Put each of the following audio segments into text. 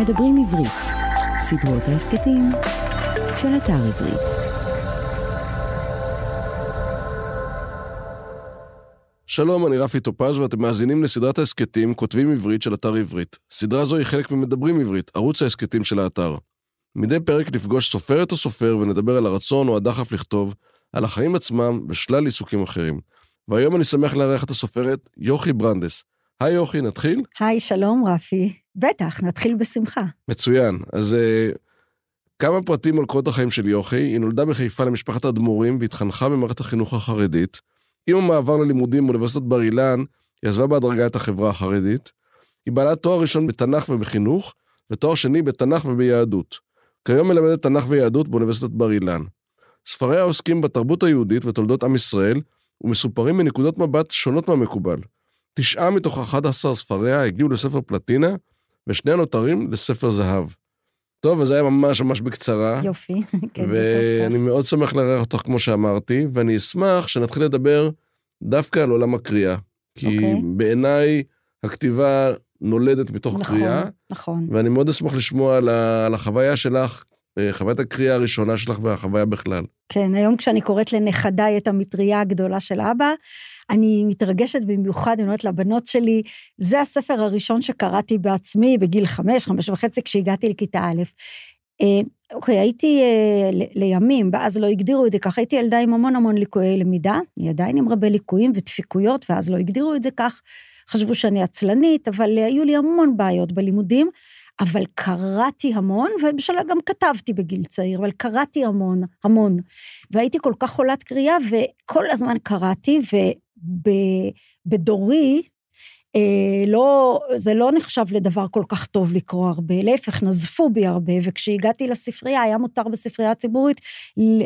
מדברים עברית, סדרות ההסכתים של אתר עברית. שלום, אני רפי טופז ואתם מאזינים לסדרת ההסכתים כותבים עברית של אתר עברית. סדרה זו היא חלק ממדברים עברית, ערוץ ההסכתים של האתר. מדי פרק נפגוש סופרת או סופר ונדבר על הרצון או הדחף לכתוב, על החיים עצמם ושלל עיסוקים אחרים. והיום אני שמח לארח את הסופרת יוכי ברנדס. היי יוכי, נתחיל? היי, שלום רפי. בטח, נתחיל בשמחה. מצוין. אז uh, כמה פרטים על קורות החיים של יוכי. היא נולדה בחיפה למשפחת אדמו"רים והתחנכה במערכת החינוך החרדית. עם המעבר ללימודים באוניברסיטת בר אילן, היא עזבה בהדרגה את החברה החרדית. היא בעלת תואר ראשון בתנ"ך ובחינוך, ותואר שני בתנ"ך וביהדות. כיום מלמדת תנ"ך ויהדות באוניברסיטת בר אילן. ספריה עוסקים בתרבות היהודית ותולדות עם ישראל, ומסופרים מנקודות מבט שונות מהמקובל. תשעה מתוך 11 ספריה הגיעו לספר פלטינה, ושני הנותרים לספר זהב. טוב, אז זה היה ממש ממש בקצרה. יופי, כן, זה ואני מאוד שמח לארח אותך, כמו שאמרתי, ואני אשמח שנתחיל לדבר דווקא על עולם הקריאה. כי אוקיי. בעיניי הכתיבה נולדת מתוך נכון, קריאה, נכון. ואני מאוד אשמח לשמוע על, ה, על החוויה שלך, אה, חוויית הקריאה הראשונה שלך והחוויה בכלל. כן, היום כשאני קוראת לנכדיי את המטריה הגדולה של אבא, אני מתרגשת במיוחד, אני אומרת לבנות שלי, זה הספר הראשון שקראתי בעצמי בגיל חמש, חמש וחצי, כשהגעתי לכיתה א'. אה, אוקיי, הייתי אה, לימים, ואז לא הגדירו את זה ככה, הייתי ילדה עם המון המון ליקויי למידה, אני עדיין עם הרבה ליקויים ודפיקויות, ואז לא הגדירו את זה כך, חשבו שאני עצלנית, אבל אה, היו לי המון בעיות בלימודים, אבל קראתי המון, ובשלב גם כתבתי בגיל צעיר, אבל קראתי המון, המון. והייתי כל כך חולת קריאה, וכל הזמן קראתי, ובדורי, אה, לא, זה לא נחשב לדבר כל כך טוב לקרוא הרבה, להפך, נזפו בי הרבה, וכשהגעתי לספרייה, היה מותר בספרייה הציבורית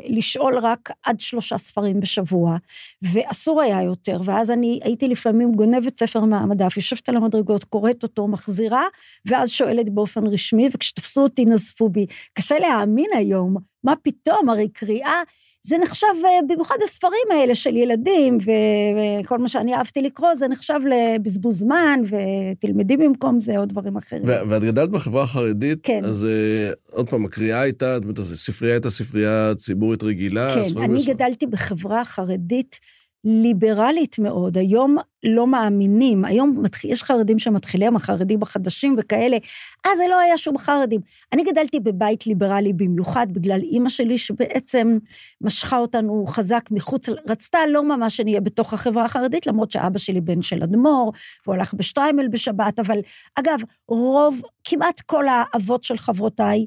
לשאול רק עד שלושה ספרים בשבוע, ואסור היה יותר, ואז אני הייתי לפעמים גונבת ספר מהמדף, יושבת על המדרגות, קוראת אותו, מחזירה, ואז שואלת באופן רשמי, וכשתפסו אותי נזפו בי. קשה להאמין היום, מה פתאום, הרי קריאה, זה נחשב, אה, במיוחד הספרים האלה של ילדים, וכל מה שאני אהבתי לקרוא, זה נחשב לבזבוז זמן, ותלמדי במקום זה עוד דברים אחרים. ואת גדלת בחברה החרדית, כן. אז uh, עוד פעם, הקריאה הייתה, זאת אומרת, הספרייה הייתה ספרייה ציבורית רגילה. כן, אני יש- גדלתי בחברה חרדית ליברלית מאוד, היום לא מאמינים, היום יש חרדים שמתחילים, החרדים החדשים וכאלה, אז זה לא היה שום חרדים. אני גדלתי בבית ליברלי במיוחד בגלל אימא שלי, שבעצם משכה אותנו חזק מחוץ, רצתה לא ממש שנהיה בתוך החברה החרדית, למרות שאבא שלי בן של אדמו"ר, והוא הלך בשטריימל בשבת, אבל אגב, רוב, כמעט כל האבות של חברותיי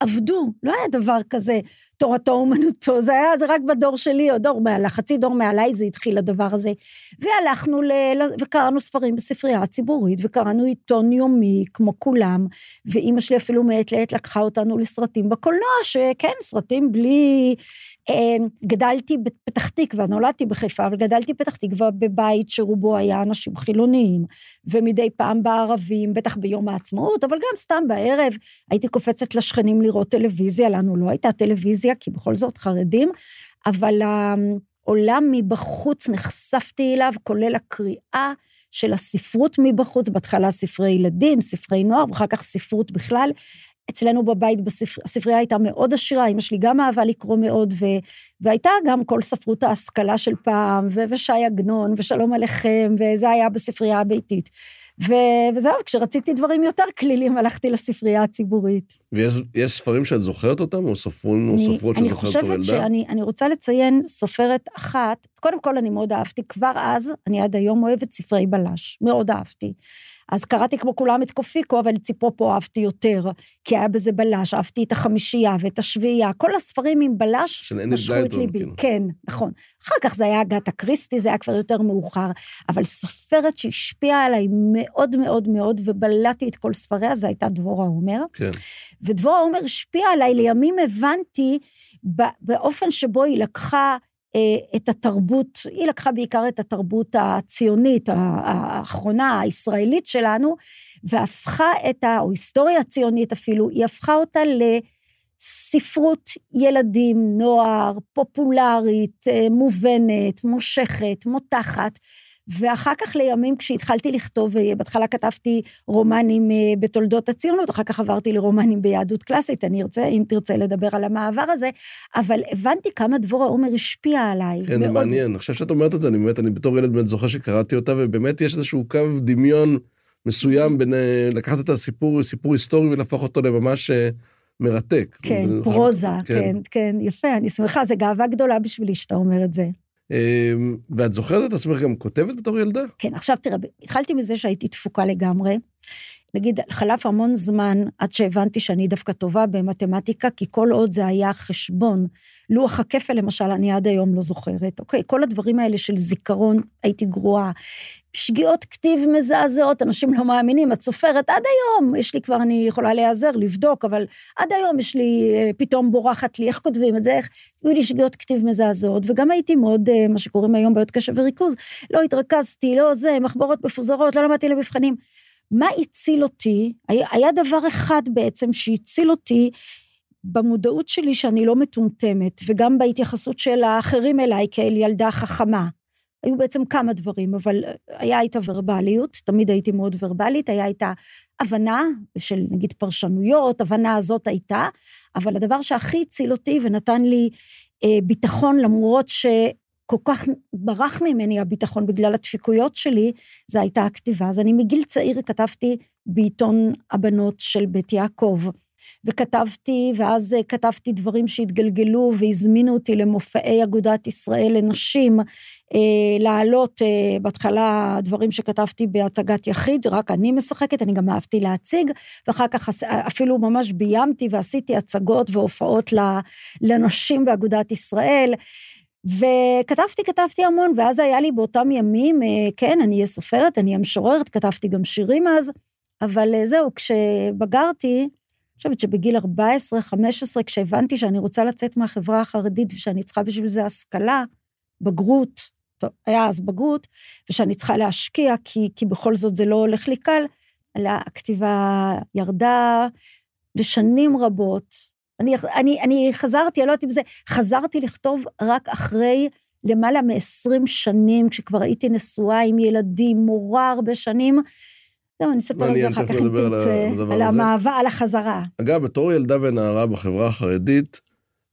עבדו, לא היה דבר כזה תורתו אומנותו, זה היה, זה רק בדור שלי, או דור מעל, חצי דור מעליי זה התחיל הדבר הזה. והלכנו, ל- וקראנו ספרים בספרייה הציבורית, וקראנו עיתון יומי, כמו כולם, ואימא שלי אפילו מעת לעת לקחה אותנו לסרטים בקולנוע, שכן, סרטים בלי... אה, גדלתי בפתח תקווה, נולדתי בחיפה, אבל גדלתי בפתח תקווה בבית שרובו היה אנשים חילוניים, ומדי פעם בערבים, בטח ביום העצמאות, אבל גם סתם בערב, הייתי קופצת לשכנים לראות טלוויזיה, לנו לא הייתה טלוויזיה, כי בכל זאת חרדים, אבל העולם מבחוץ נחשפתי אליו, כולל הקריאה של הספרות מבחוץ, בהתחלה ספרי ילדים, ספרי נוער, ואחר כך ספרות בכלל. אצלנו בבית, בספר, הספרייה הייתה מאוד עשירה, אמא שלי גם אהבה לקרוא מאוד, ו, והייתה גם כל ספרות ההשכלה של פעם, ו, ושי עגנון, ושלום עליכם, וזה היה בספרייה הביתית. ו, וזהו, כשרציתי דברים יותר כלילים, הלכתי לספרייה הציבורית. ויש יש ספרים שאת זוכרת אותם, או ספרים או אני- סופרות אני שאת זוכרת בתור חושבת ילדה? שאני אני רוצה לציין סופרת אחת, קודם כל אני מאוד אהבתי, כבר אז, אני עד היום אוהבת ספרי בלש, מאוד אהבתי. אז קראתי כמו כולם את קופיקו, אבל ציפופו אהבתי יותר, כי היה בזה בלש, אהבתי את החמישייה ואת השביעייה, כל הספרים עם בלש משכו את ליבי. כאילו. כן, נכון. אחר כך זה היה אגתה קריסטי, זה היה כבר יותר מאוחר, אבל סופרת שהשפיעה עליי מאוד מאוד מאוד, ובלעתי את כל ספריה, זו הייתה דבורה עומר. כן. ודבורה עומר השפיעה עליי, לימים הבנתי באופן שבו היא לקחה את התרבות, היא לקחה בעיקר את התרבות הציונית, האחרונה, הישראלית שלנו, והפכה את ה... או היסטוריה הציונית אפילו, היא הפכה אותה לספרות ילדים, נוער, פופולרית, אה, מובנת, מושכת, מותחת, ואחר כך לימים כשהתחלתי לכתוב, אה, בהתחלה כתבתי רומנים אה, בתולדות הציונות, אחר כך עברתי לרומנים ביהדות קלאסית, אני ארצה, אם תרצה לדבר על המעבר הזה, אבל הבנתי כמה דבורה עומר השפיע עליי. כן, זה מעניין. עכשיו שאת אומרת את זה, אני באמת, אני בתור ילד באמת זוכר שקראתי אותה, ובאמת יש איזשהו קו דמיון מסוים בין אה, לקחת את הסיפור, סיפור היסטורי ולהפוך אותו לממש מרתק. כן, פרוזה, כן. כן, כן, יפה, אני שמחה, זו גאווה גדולה בשבילי שאתה אומר את זה. אמ, ואת זוכרת את עצמך גם כותבת בתור ילדה? כן, עכשיו תראה, התחלתי מזה שהייתי תפוקה לגמרי. נגיד, חלף המון זמן עד שהבנתי שאני דווקא טובה במתמטיקה, כי כל עוד זה היה חשבון, לוח הכפל למשל, אני עד היום לא זוכרת, אוקיי? כל הדברים האלה של זיכרון, הייתי גרועה. שגיאות כתיב מזעזעות, אנשים לא מאמינים, את סופרת, עד היום, יש לי כבר, אני יכולה להיעזר, לבדוק, אבל עד היום יש לי, אה, פתאום בורחת לי, איך כותבים את זה, איך, היו לי שגיאות כתיב מזעזעות, וגם הייתי מאוד, אה, מה שקוראים היום בעיות קשב וריכוז, לא התרכזתי, לא זה, מחברות מפוזרות, לא למדתי למבחנים. מה הציל אותי? היה, היה דבר אחד בעצם שהציל אותי במודעות שלי שאני לא מטומטמת, וגם בהתייחסות של האחרים אליי כאל ילדה חכמה. היו בעצם כמה דברים, אבל היה את הוורבליות, תמיד הייתי מאוד ורבלית, היה את ההבנה של נגיד פרשנויות, הבנה הזאת הייתה, אבל הדבר שהכי הציל אותי ונתן לי אה, ביטחון, למרות ש... כל כך ברח ממני הביטחון בגלל הדפיקויות שלי, זה הייתה הכתיבה. אז אני מגיל צעיר כתבתי בעיתון הבנות של בית יעקב, וכתבתי, ואז כתבתי דברים שהתגלגלו והזמינו אותי למופעי אגודת ישראל לנשים, אה, להעלות אה, בהתחלה דברים שכתבתי בהצגת יחיד, רק אני משחקת, אני גם אהבתי להציג, ואחר כך אפילו ממש ביימתי ועשיתי הצגות והופעות לנשים באגודת ישראל. וכתבתי, כתבתי המון, ואז היה לי באותם ימים, אה, כן, אני אהיה סופרת, אני אהיה משוררת, כתבתי גם שירים אז, אבל אה, זהו, כשבגרתי, אני חושבת שבגיל 14-15, כשהבנתי שאני רוצה לצאת מהחברה החרדית ושאני צריכה בשביל זה השכלה, בגרות, טוב, היה אז בגרות, ושאני צריכה להשקיע, כי, כי בכל זאת זה לא הולך לי קל, הכתיבה ירדה לשנים רבות, אני, אני, אני חזרתי, אני לא יודעת אם זה, חזרתי לכתוב רק אחרי למעלה מ-20 שנים, כשכבר הייתי נשואה עם ילדים, מורה הרבה שנים. זהו, אני אספר על זה אחר כך אם תרצה, על המעבר, על החזרה. אגב, בתור ילדה ונערה בחברה החרדית,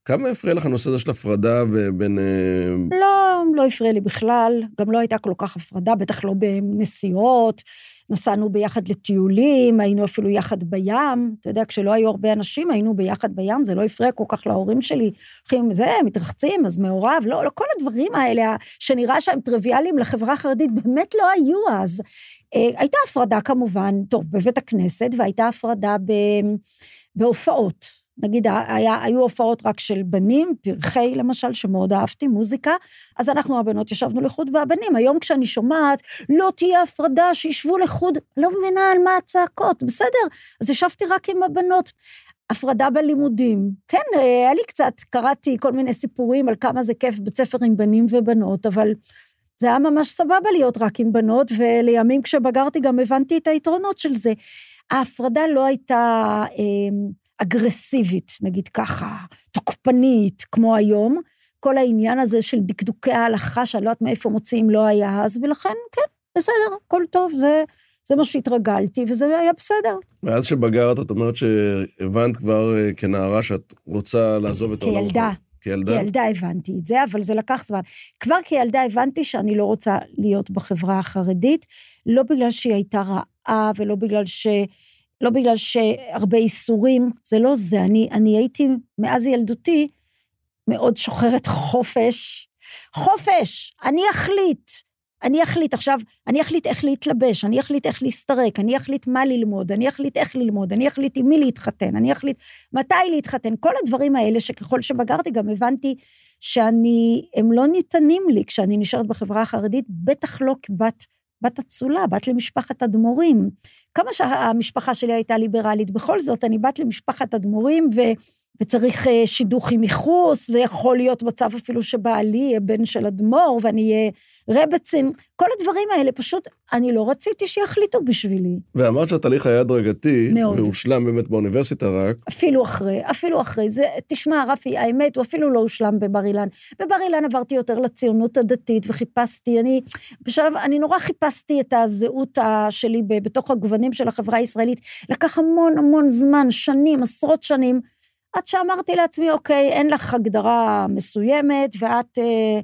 כמה הפריע לך הנושא הזה של הפרדה בין... אה, לא, לא הפריע לי בכלל, גם לא הייתה כל כך הפרדה, בטח לא בנסיעות. נסענו ביחד לטיולים, היינו אפילו יחד בים, אתה יודע, כשלא היו הרבה אנשים, היינו ביחד בים, זה לא הפריע כל כך להורים שלי. הולכים, זה, מתרחצים, אז מעורב, לא, לא כל הדברים האלה, שנראה שהם טריוויאליים לחברה החרדית, באמת לא היו אז. אה, הייתה הפרדה כמובן, טוב, בבית הכנסת, והייתה הפרדה ב, בהופעות. נגיד, היה, היו הופעות רק של בנים, פרחי למשל, שמאוד אהבתי, מוזיקה, אז אנחנו הבנות ישבנו לחוד והבנים. היום כשאני שומעת, לא תהיה הפרדה, שישבו לחוד, לא מבינה על מה הצעקות, בסדר, אז ישבתי רק עם הבנות. הפרדה בלימודים. כן, היה לי קצת, קראתי כל מיני סיפורים על כמה זה כיף בית ספר עם בנים ובנות, אבל זה היה ממש סבבה להיות רק עם בנות, ולימים כשבגרתי גם הבנתי את היתרונות של זה. ההפרדה לא הייתה... אה, אגרסיבית, נגיד ככה, תוקפנית, כמו היום. כל העניין הזה של דקדוקי ההלכה, שאני לא יודעת מאיפה מוציאים, לא היה אז, ולכן, כן, בסדר, הכל טוב, זה, זה מה שהתרגלתי, וזה היה בסדר. מאז שבגרת, את אומרת שהבנת כבר אה, כנערה שאת רוצה לעזוב את העולם. כילדה. כילדה? כילדה הבנתי את זה, אבל זה לקח זמן. כבר כילדה הבנתי שאני לא רוצה להיות בחברה החרדית, לא בגלל שהיא הייתה רעה ולא בגלל ש... לא בגלל שהרבה איסורים, זה לא זה. אני, אני הייתי מאז ילדותי מאוד שוחרת חופש. חופש, אני אחליט. אני אחליט עכשיו, אני אחליט איך להתלבש, אני אחליט איך להסתרק, אני אחליט מה ללמוד, אני אחליט איך ללמוד, אני אחליט עם מי להתחתן, אני אחליט מתי להתחתן, כל הדברים האלה שככל שבגרתי גם הבנתי שאני, הם לא ניתנים לי כשאני נשארת בחברה החרדית, בטח לא כבת בת אצולה, בת למשפחת אדמו"רים. כמה שהמשפחה שלי הייתה ליברלית, בכל זאת, אני בת למשפחת אדמו"רים, ו... וצריך אה, שידוך עם ייחוס, ויכול להיות מצב אפילו שבעלי יהיה בן של אדמו"ר, ואני אהיה רבצין, כל הדברים האלה, פשוט, אני לא רציתי שיחליטו בשבילי. ואמרת שהתהליך היה הדרגתי, מאוד. והושלם באמת באוניברסיטה רק. אפילו אחרי, אפילו אחרי. זה, תשמע, רפי, האמת, הוא אפילו לא הושלם בבר אילן. בבר אילן עברתי יותר לציונות הדתית, וחיפשתי, אני, בשלב, אני נורא חיפשתי את הזהות שלי בתוך הגוונים של החברה הישראלית. לקח המון המון זמן, שנים, עשרות שנים, עד שאמרתי לעצמי, אוקיי, אין לך הגדרה מסוימת, ואת... אה,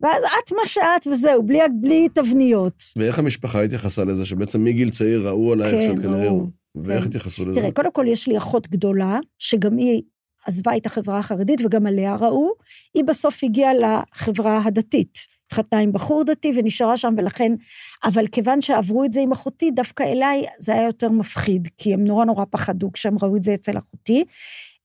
ואז את מה שאת וזהו, בלי, בלי תבניות. ואיך המשפחה התייחסה לזה, שבעצם מגיל צעיר ראו עלייך כן, שאת כנראה... ראו. ואיך כן. התייחסו לזה? תראה, קודם כל יש לי אחות גדולה, שגם היא עזבה את החברה החרדית וגם עליה ראו, היא בסוף הגיעה לחברה הדתית. התחתנה עם בחור דתי ונשארה שם, ולכן, אבל כיוון שעברו את זה עם אחותי, דווקא אליי זה היה יותר מפחיד, כי הם נורא נורא פחדו כשהם ראו את זה אצל אחותי.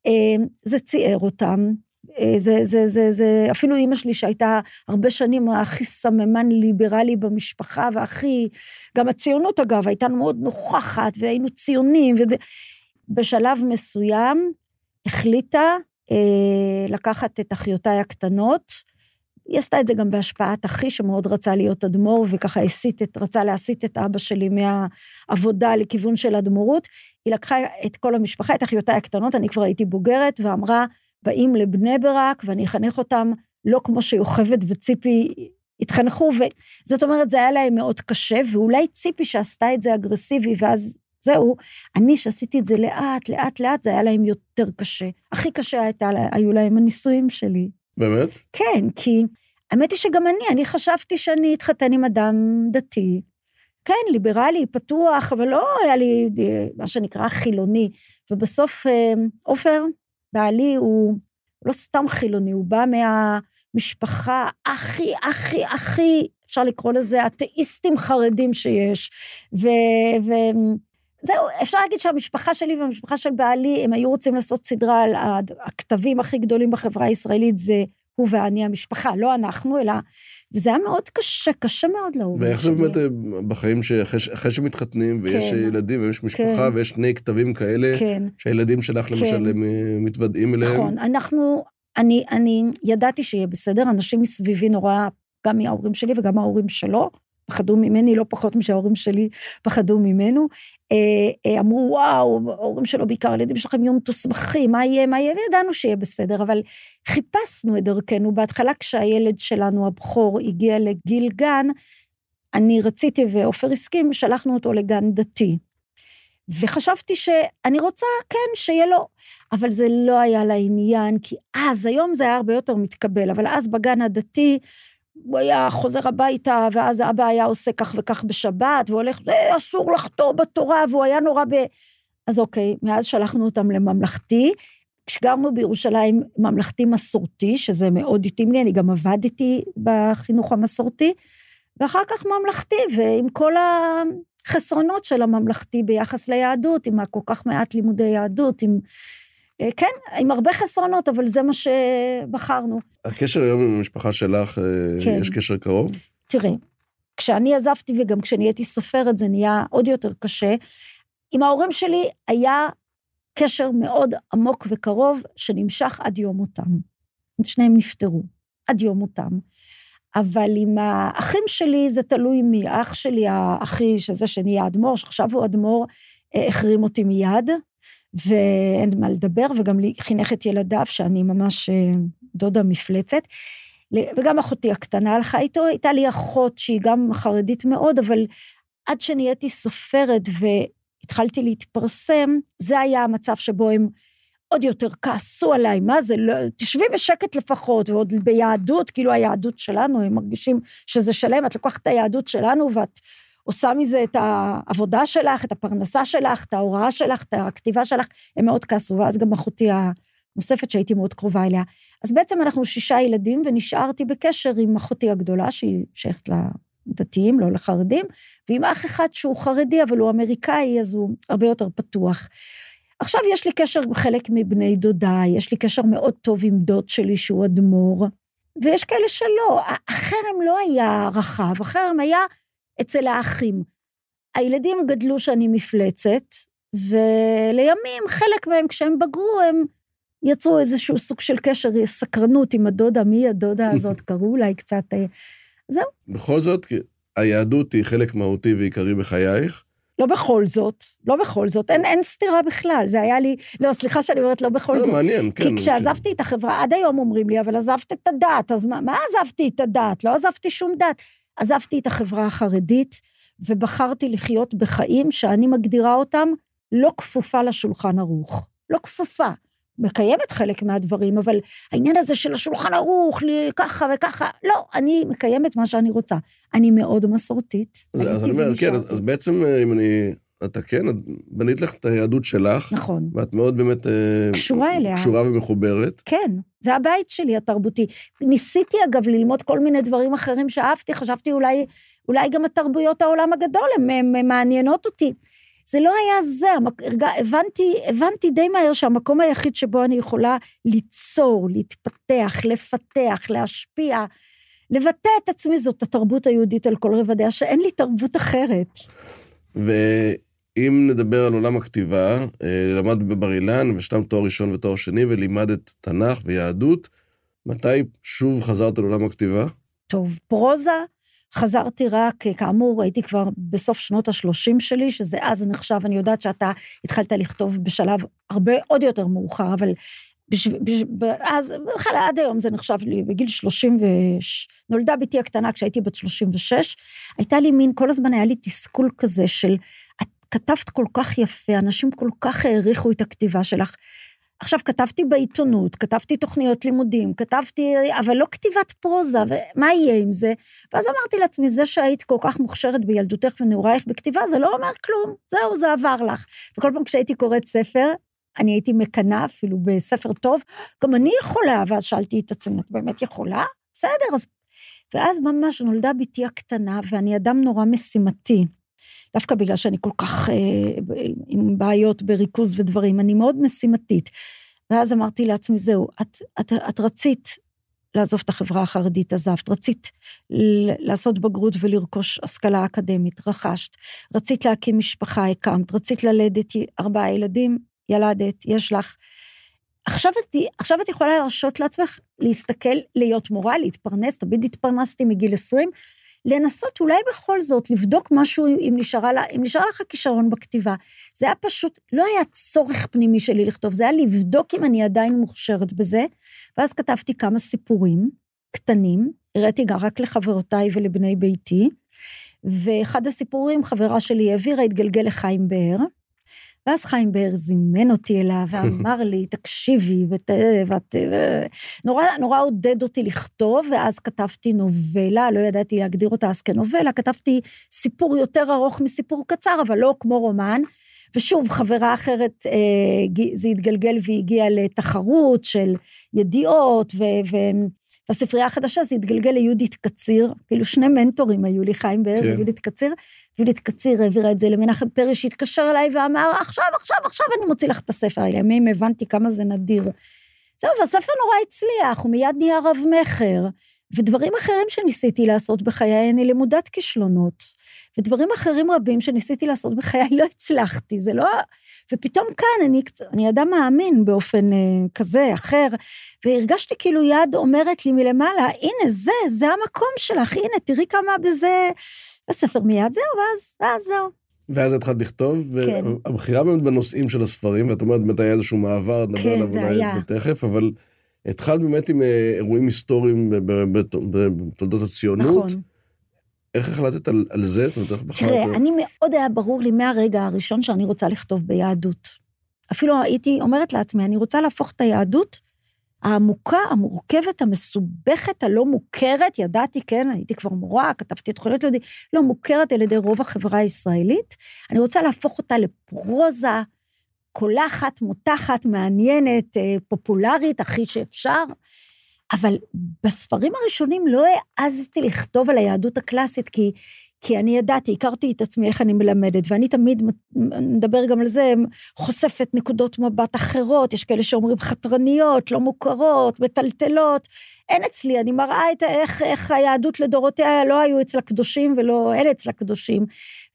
אה, זה ציער אותם. אה, זה, זה, זה, זה, אפילו אימא שלי שהייתה הרבה שנים הכי סממן ליברלי במשפחה והכי, גם הציונות אגב, הייתה מאוד נוכחת והיינו ציונים, ובשלב מסוים החליטה אה, לקחת את אחיותיי הקטנות, היא עשתה את זה גם בהשפעת אחי, שמאוד רצה להיות אדמו"ר, וככה הסית את, רצה להסיט את אבא שלי מהעבודה לכיוון של אדמו"רות. היא לקחה את כל המשפחה, את אחיותיי הקטנות, אני כבר הייתי בוגרת, ואמרה, באים לבני ברק, ואני אחנך אותם לא כמו שיוכבד וציפי התחנכו, וזאת אומרת, זה היה להם מאוד קשה, ואולי ציפי שעשתה את זה אגרסיבי, ואז זהו, אני שעשיתי את זה לאט, לאט, לאט, זה היה להם יותר קשה. הכי קשה הייתה, היו להם הנישואים שלי. באמת? כן, כי האמת היא שגם אני, אני חשבתי שאני אתחתן עם אדם דתי. כן, ליברלי, פתוח, אבל לא היה לי מה שנקרא חילוני. ובסוף אה, עופר, בעלי, הוא לא סתם חילוני, הוא בא מהמשפחה הכי, הכי, הכי, אפשר לקרוא לזה אתאיסטים חרדים שיש. ו... ו זהו, אפשר להגיד שהמשפחה שלי והמשפחה של בעלי, הם היו רוצים לעשות סדרה על הכתבים הכי גדולים בחברה הישראלית, זה הוא ואני המשפחה, לא אנחנו, אלא... וזה היה מאוד קשה, קשה מאוד להורים ואיך זה באמת אה, בחיים שאחרי שמתחתנים, ויש כן. ילדים, ויש משפחה, כן. ויש שני כתבים כאלה, כן. שהילדים שלך כן. למשל, הם אה, מתוודעים אליהם? נכון, אנחנו, אני, אני ידעתי שיהיה בסדר, אנשים מסביבי נורא, גם מההורים שלי וגם מההורים שלו, פחדו ממני לא פחות משההורים שלי פחדו ממנו. אה, אה, אמרו, וואו, ההורים שלו בעיקר, הילדים שלכם יהיו מתוסבכים, מה יהיה, מה יהיה, וידענו שיהיה בסדר, אבל חיפשנו את דרכנו. בהתחלה כשהילד שלנו, הבכור, הגיע לגיל גן, אני רציתי, ועופר הסכים, שלחנו אותו לגן דתי. וחשבתי שאני רוצה, כן, שיהיה לו, אבל זה לא היה לעניין, כי אז, היום זה היה הרבה יותר מתקבל, אבל אז בגן הדתי, הוא היה חוזר הביתה, ואז אבא היה עושה כך וכך בשבת, והולך, זה אסור לחטוא בתורה, והוא היה נורא ב... אז אוקיי, מאז שלחנו אותם לממלכתי. כשגרנו בירושלים ממלכתי מסורתי, שזה מאוד התאים לי, אני גם עבדתי בחינוך המסורתי, ואחר כך ממלכתי, ועם כל החסרונות של הממלכתי ביחס ליהדות, עם כל כך מעט לימודי יהדות, עם... אה, כן, עם הרבה חסרונות, אבל זה מה שבחרנו. הקשר היום עם המשפחה שלך, אה, כן. יש קשר קרוב? תראה, כשאני עזבתי וגם כשנהייתי סופרת זה נהיה עוד יותר קשה. עם ההורים שלי היה קשר מאוד עמוק וקרוב שנמשך עד יום מותם. שניהם נפטרו, עד יום מותם. אבל עם האחים שלי זה תלוי מי. האח שלי, האחי, שזה שנהיה אדמו"ר, שעכשיו הוא אדמו"ר, אה, החרים אותי מיד, ואין מה לדבר, וגם לי חינך את ילדיו, שאני ממש אה, דודה מפלצת. וגם אחותי הקטנה הלכה איתו, הייתה לי אחות שהיא גם חרדית מאוד, אבל עד שנהייתי סופרת והתחלתי להתפרסם, זה היה המצב שבו הם עוד יותר כעסו עליי, מה זה, לא, תשבי בשקט לפחות, ועוד ביהדות, כאילו היהדות שלנו, הם מרגישים שזה שלם, את לוקחת את היהדות שלנו ואת עושה מזה את העבודה שלך, את הפרנסה שלך, את ההוראה שלך, את הכתיבה שלך, הם מאוד כעסו, ואז גם אחותי הנוספת שהייתי מאוד קרובה אליה. אז בעצם אנחנו שישה ילדים, ונשארתי בקשר עם אחותי הגדולה, שהיא שייכת לדתיים, לא לחרדים, ועם אח אחד שהוא חרדי, אבל הוא אמריקאי, אז הוא הרבה יותר פתוח. עכשיו יש לי קשר עם חלק מבני דודיי, יש לי קשר מאוד טוב עם דוד שלי שהוא אדמו"ר, ויש כאלה שלא. החרם לא היה רחב, החרם היה אצל האחים. הילדים גדלו שאני מפלצת, ולימים חלק מהם, כשהם בגרו, הם יצרו איזשהו סוג של קשר, סקרנות עם הדודה, מי הדודה הזאת, קראו אולי קצת, אה, זהו. בכל זאת, היהדות היא חלק מהותי ועיקרי בחייך. לא בכל זאת, לא בכל זאת, אין, אין סתירה בכלל, זה היה לי, לא, סליחה שאני אומרת לא בכל לא, זאת. מעניין, כן. כי כשעזבתי את החברה, עד היום אומרים לי, אבל עזבת את הדת, אז מה, מה עזבתי את הדת? לא עזבתי שום דת. עזבתי את החברה החרדית, ובחרתי לחיות בחיים שאני מגדירה אותם לא כפופה לשולחן ערוך. לא כפופה. מקיימת חלק מהדברים, אבל העניין הזה של השולחן ערוך, לי ככה וככה, לא, אני מקיימת מה שאני רוצה. אני מאוד מסורתית. אז, אז אני אומר, כן, אז, אז בעצם אם אני... אתה כן, את בנית לך את היהדות שלך. נכון. ואת מאוד באמת... אה, קשורה אליה. קשורה ומחוברת. כן, זה הבית שלי, התרבותי. ניסיתי, אגב, ללמוד כל מיני דברים אחרים שאהבתי, חשבתי אולי, אולי גם התרבויות העולם הגדול, הן מעניינות אותי. זה לא היה זה, הבנתי, הבנתי די מהר שהמקום היחיד שבו אני יכולה ליצור, להתפתח, לפתח, להשפיע, לבטא את עצמי זאת התרבות היהודית על כל רבדיה, שאין לי תרבות אחרת. ואם נדבר על עולם הכתיבה, אה, למדת בבר אילן, ושתם תואר ראשון ותואר שני, ולימדת תנ"ך ויהדות, מתי שוב חזרת לעולם הכתיבה? טוב, פרוזה חזרתי רק, כאמור, הייתי כבר בסוף שנות ה-30 שלי, שזה אז נחשב, אני יודעת שאתה התחלת לכתוב בשלב הרבה עוד יותר מאוחר, אבל אז בכלל עד היום זה נחשב לי, בגיל 30 ו... נולדה בתי הקטנה כשהייתי בת 36, הייתה לי מין, כל הזמן היה לי תסכול כזה של, כתבת כל כך יפה, אנשים כל כך העריכו את הכתיבה שלך. עכשיו, כתבתי בעיתונות, כתבתי תוכניות לימודים, כתבתי, אבל לא כתיבת פרוזה, ומה יהיה עם זה? ואז אמרתי לעצמי, זה שהיית כל כך מוכשרת בילדותך ונעורייך בכתיבה, זה לא אומר כלום, זהו, זה עבר לך. וכל פעם כשהייתי קוראת ספר, אני הייתי מקנאה אפילו בספר טוב, גם אני יכולה, ואז שאלתי את עצמי, את באמת יכולה? בסדר, אז... ואז ממש נולדה בתי הקטנה, ואני אדם נורא משימתי. דווקא בגלל שאני כל כך אה, עם בעיות בריכוז ודברים, אני מאוד משימתית. ואז אמרתי לעצמי, זהו, את, את, את רצית לעזוב את החברה החרדית, עזבת, רצית לעשות בגרות ולרכוש השכלה אקדמית, רכשת, רצית להקים משפחה, הקמת, רצית ללדת ארבעה ילדים, ילדת, יש לך. עכשיו את, עכשיו את יכולה להרשות לעצמך להסתכל, להיות מורה, להתפרנס, תמיד התפרנסתי מגיל 20, לנסות אולי בכל זאת לבדוק משהו אם נשארה, לה, אם נשאר לך כישרון בכתיבה. זה היה פשוט, לא היה צורך פנימי שלי לכתוב, זה היה לבדוק אם אני עדיין מוכשרת בזה, ואז כתבתי כמה סיפורים קטנים, הראיתי גם רק לחברותיי ולבני ביתי, ואחד הסיפורים, חברה שלי העבירה, התגלגל לחיים באר, ואז חיים באר זימן אותי אליו ואמר לי, תקשיבי, ואת... ואת נורא, נורא עודד אותי לכתוב, ואז כתבתי נובלה, לא ידעתי להגדיר אותה אז כנובלה, כתבתי סיפור יותר ארוך מסיפור קצר, אבל לא כמו רומן. ושוב, חברה אחרת, אה, זה התגלגל והגיע לתחרות של ידיעות, ו... ו בספרייה החדשה זה התגלגל ליהודית קציר, כאילו שני מנטורים היו לי, חיים באר כן. ויהודית קציר, ויהודית קציר העבירה את זה למנחם פרי, שהתקשר אליי ואמר, עכשיו, עכשיו, עכשיו אני מוציא לך את הספר האלה. ימים הבנתי כמה זה נדיר. זהו, והספר נורא הצליח, הוא מיד נהיה רב-מכר, ודברים אחרים שניסיתי לעשות בחיי, אני למודת כישלונות. ודברים אחרים רבים שניסיתי לעשות בחיי לא הצלחתי, זה לא... ופתאום כאן אני, אני אדם מאמין באופן אה, כזה, אחר, והרגשתי כאילו יד אומרת לי מלמעלה, הנה זה, זה המקום שלך, הנה, תראי כמה בזה... הספר מיד, זהו, ואז, ואז זהו. ואז התחלת לכתוב, כן. והבחירה באמת בנושאים של הספרים, ואת אומרת, באמת היה איזשהו מעבר, נדבר כן, עליו אולי תכף, אבל התחלת באמת עם אה, אירועים היסטוריים בתולדות הציונות. נכון. איך החלטת על, על זה? זאת אומרת, איך בחרת? תראה, אני מאוד היה ברור לי מהרגע הראשון שאני רוצה לכתוב ביהדות. אפילו הייתי אומרת לעצמי, אני רוצה להפוך את היהדות העמוקה, המורכבת, המסובכת, הלא מוכרת, ידעתי, כן, הייתי כבר מורה, כתבתי תוכניות לימודים, לא מוכרת על ידי רוב החברה הישראלית. אני רוצה להפוך אותה לפרוזה קולחת, מותחת, מעניינת, אה, פופולרית, הכי שאפשר. אבל בספרים הראשונים לא העזתי לכתוב על היהדות הקלאסית, כי, כי אני ידעתי, הכרתי את עצמי איך אני מלמדת, ואני תמיד, נדבר גם על זה, חושפת נקודות מבט אחרות, יש כאלה שאומרים חתרניות, לא מוכרות, מטלטלות. אין אצלי, אני מראה את איך, איך היהדות לדורותיה לא היו אצל הקדושים ולא אין אצל הקדושים.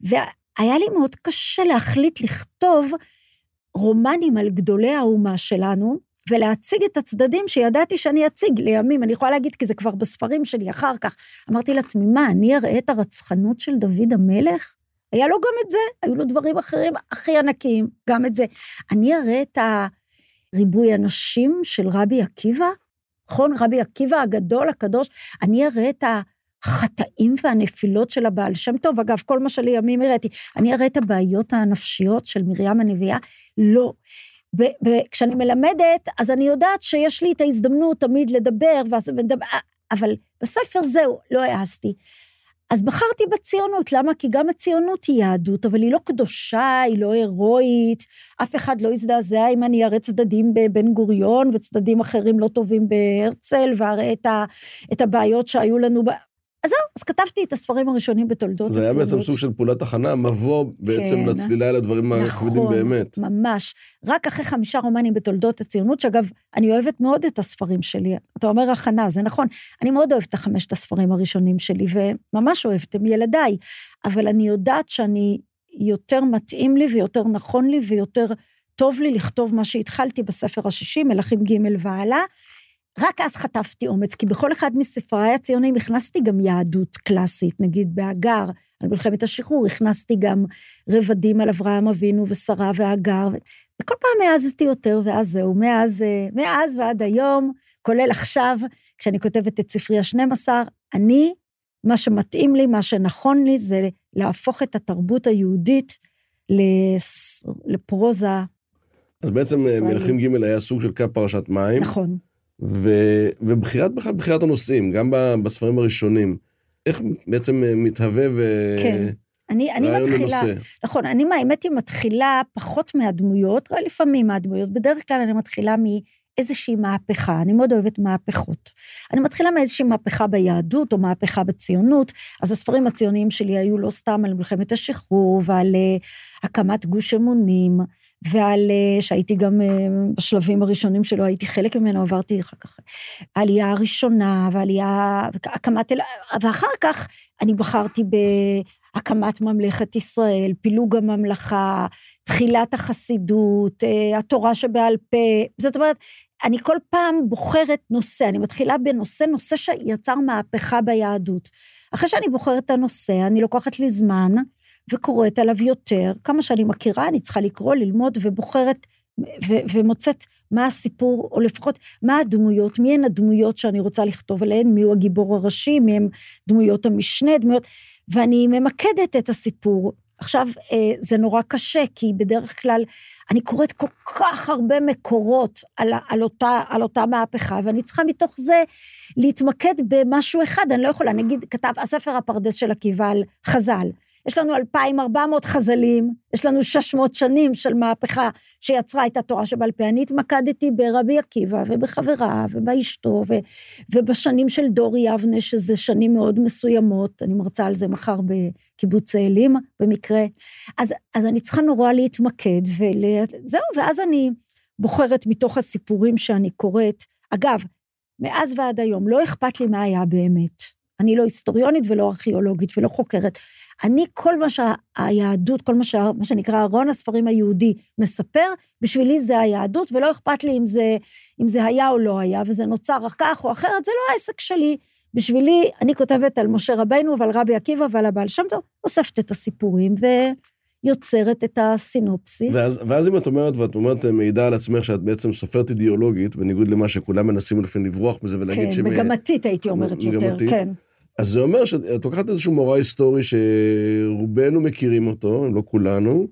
והיה לי מאוד קשה להחליט לכתוב רומנים על גדולי האומה שלנו, ולהציג את הצדדים שידעתי שאני אציג לימים, אני יכולה להגיד, כי זה כבר בספרים שלי אחר כך. אמרתי לעצמי, מה, אני אראה את הרצחנות של דוד המלך? היה לו גם את זה, היו לו דברים אחרים הכי ענקיים, גם את זה. אני אראה את הריבוי הנשים של רבי עקיבא? נכון, רבי עקיבא הגדול, הקדוש, אני אראה את החטאים והנפילות של הבעל שם טוב, אגב, כל מה שלימים הראיתי, אני אראה את הבעיות הנפשיות של מרים הנביאה? לא. וכשאני מלמדת, אז אני יודעת שיש לי את ההזדמנות תמיד לדבר, ואז, אבל בספר זהו, לא העזתי. אז בחרתי בציונות, למה? כי גם הציונות היא יהדות, אבל היא לא קדושה, היא לא הירואית, אף אחד לא יזדעזע אם אני אראה צדדים בבן גוריון וצדדים אחרים לא טובים בהרצל, ואראה את, את הבעיות שהיו לנו, אז זהו, אז כתבתי את הספרים הראשונים בתולדות הציונות. זה היה בעצם סוג של פעולת הכנה, מבוא בעצם כן, לצלילה לדברים נכון, הכבדים באמת. נכון, ממש. רק אחרי חמישה רומנים בתולדות הציונות, שאגב, אני אוהבת מאוד את הספרים שלי. אתה אומר הכנה, זה נכון. אני מאוד אוהבת את חמשת הספרים הראשונים שלי, וממש אוהבת, הם ילדיי. אבל אני יודעת שאני, יותר מתאים לי ויותר נכון לי ויותר טוב לי לכתוב מה שהתחלתי בספר השישי, מלכים ג' והלאה. רק אז חטפתי אומץ, כי בכל אחד מספריי הציונים הכנסתי גם יהדות קלאסית, נגיד בהגר, על מלחמת השחרור, הכנסתי גם רבדים על אברהם אבינו ושרה והגר, וכל פעם העזתי יותר, ואז זהו, מאז, מאז ועד היום, כולל עכשיו, כשאני כותבת את ספרי ה-12, אני, מה שמתאים לי, מה שנכון לי, זה להפוך את התרבות היהודית לפרוזה. אז בעצם מלכים ג' היה סוג של קו פרשת מים. נכון. ו, ובחירת בכלל, בחירת הנושאים, גם בספרים הראשונים, איך בעצם מתהווה ו... כן. אני, אני מתחילה, לנושא. נכון, אני האמת היא מתחילה פחות מהדמויות, לפעמים מהדמויות, בדרך כלל אני מתחילה מאיזושהי מהפכה, אני מאוד אוהבת מהפכות. אני מתחילה מאיזושהי מהפכה ביהדות או מהפכה בציונות, אז הספרים הציוניים שלי היו לא סתם על מלחמת השחרור ועל uh, הקמת גוש אמונים, ועל, אה, שהייתי גם אה, בשלבים הראשונים שלו, הייתי חלק ממנו, עברתי אחר כך העלייה הראשונה, ועלייה, הקמת, ואחר כך אני בחרתי בהקמת ממלכת ישראל, פילוג הממלכה, תחילת החסידות, אה, התורה שבעל פה, זאת אומרת, אני כל פעם בוחרת נושא, אני מתחילה בנושא, נושא שיצר מהפכה ביהדות. אחרי שאני בוחרת את הנושא, אני לוקחת לי זמן, וקוראת עליו יותר. כמה שאני מכירה, אני צריכה לקרוא, ללמוד, ובוחרת ו- ומוצאת מה הסיפור, או לפחות מה הדמויות, מי הן הדמויות שאני רוצה לכתוב עליהן, מי הוא הגיבור הראשי, מי הם דמויות המשנה, דמויות, ואני ממקדת את הסיפור. עכשיו, אה, זה נורא קשה, כי בדרך כלל אני קוראת כל כך הרבה מקורות על, על, אותה, על אותה מהפכה, ואני צריכה מתוך זה להתמקד במשהו אחד, אני לא יכולה, נגיד, כתב הספר הפרדס של עקיבא על חז"ל. יש לנו 2,400 חז"לים, יש לנו 600 שנים של מהפכה שיצרה את התורה שבעל פה. אני התמקדתי ברבי עקיבא ובחברה ובאשתו, ו, ובשנים של דורי יבנה, שזה שנים מאוד מסוימות, אני מרצה על זה מחר בקיבוץ צאלים, במקרה. אז, אז אני צריכה נורא להתמקד, וזהו, ואז אני בוחרת מתוך הסיפורים שאני קוראת. אגב, מאז ועד היום, לא אכפת לי מה היה באמת. אני לא היסטוריונית ולא ארכיאולוגית ולא חוקרת. אני, כל מה שהיהדות, כל מה, שה, מה שנקרא ארון הספרים היהודי מספר, בשבילי זה היהדות, ולא אכפת לי אם זה, אם זה היה או לא היה, וזה נוצר כך או אחרת, זה לא העסק שלי. בשבילי, אני כותבת על משה רבנו ועל רבי עקיבא ועל הבעל שם טוב, אוספת את הסיפורים ויוצרת את הסינופסיס. ואז, ואז אם את אומרת, ואת אומרת, מעידה על עצמך שאת בעצם סופרת אידיאולוגית, בניגוד למה שכולם מנסים לפעמים לברוח מזה ולהגיד כן, שהם... כן, מגמתית הייתי אומרת יותר, כן. אז זה אומר שאת לוקחת איזשהו מורה היסטורי שרובנו מכירים אותו, אם לא כולנו,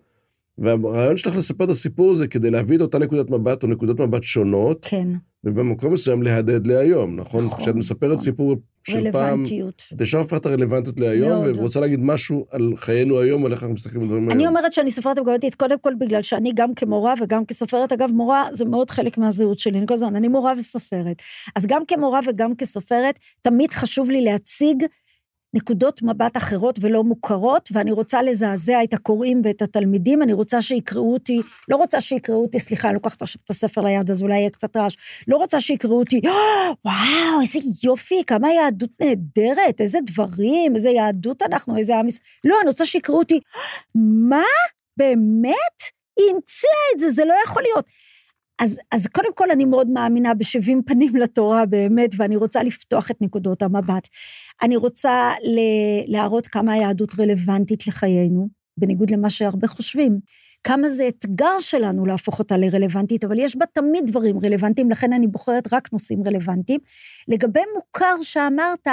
והרעיון שלך לספר את הסיפור הזה כדי להביא את אותה נקודת מבט או נקודות מבט שונות. כן. ובמקום מסוים להדהד להיום, נכון? נכון. כשאת מספרת נכון. סיפור של פעם... את ישר את הרלוונטיות להיום, ורוצה להגיד משהו על חיינו היום, על איך אנחנו מסתכלים על דברים היום. אני אומרת שאני סופרת מגמתית, קודם כל בגלל שאני גם כמורה וגם כסופרת, אגב, מורה זה מאוד חלק מהזהות שלי, אני כל הזמן, אני מורה וסופרת. אז גם כמורה וגם כסופרת, תמיד חשוב לי להציג נקודות מבט אחרות ולא מוכרות, ואני רוצה לזעזע את הקוראים ואת התלמידים, אני רוצה שיקראו אותי, לא רוצה שיקראו אותי, סליחה, אני לוקחת עכשיו את הספר ליד, אז אולי יהיה קצת רעש, לא רוצה שיקראו אותי, וואו, איזה יופי, כמה יהדות נהדרת, איזה דברים, איזה יהדות אנחנו, איזה עם... לא, אני רוצה שיקראו אותי, מה? באמת? היא המציאה את זה, זה לא יכול להיות. אז, אז קודם כל אני מאוד מאמינה בשבעים פנים לתורה באמת, ואני רוצה לפתוח את נקודות המבט. אני רוצה להראות כמה היהדות רלוונטית לחיינו, בניגוד למה שהרבה חושבים. כמה זה אתגר שלנו להפוך אותה לרלוונטית, אבל יש בה תמיד דברים רלוונטיים, לכן אני בוחרת רק נושאים רלוונטיים. לגבי מוכר שאמרת,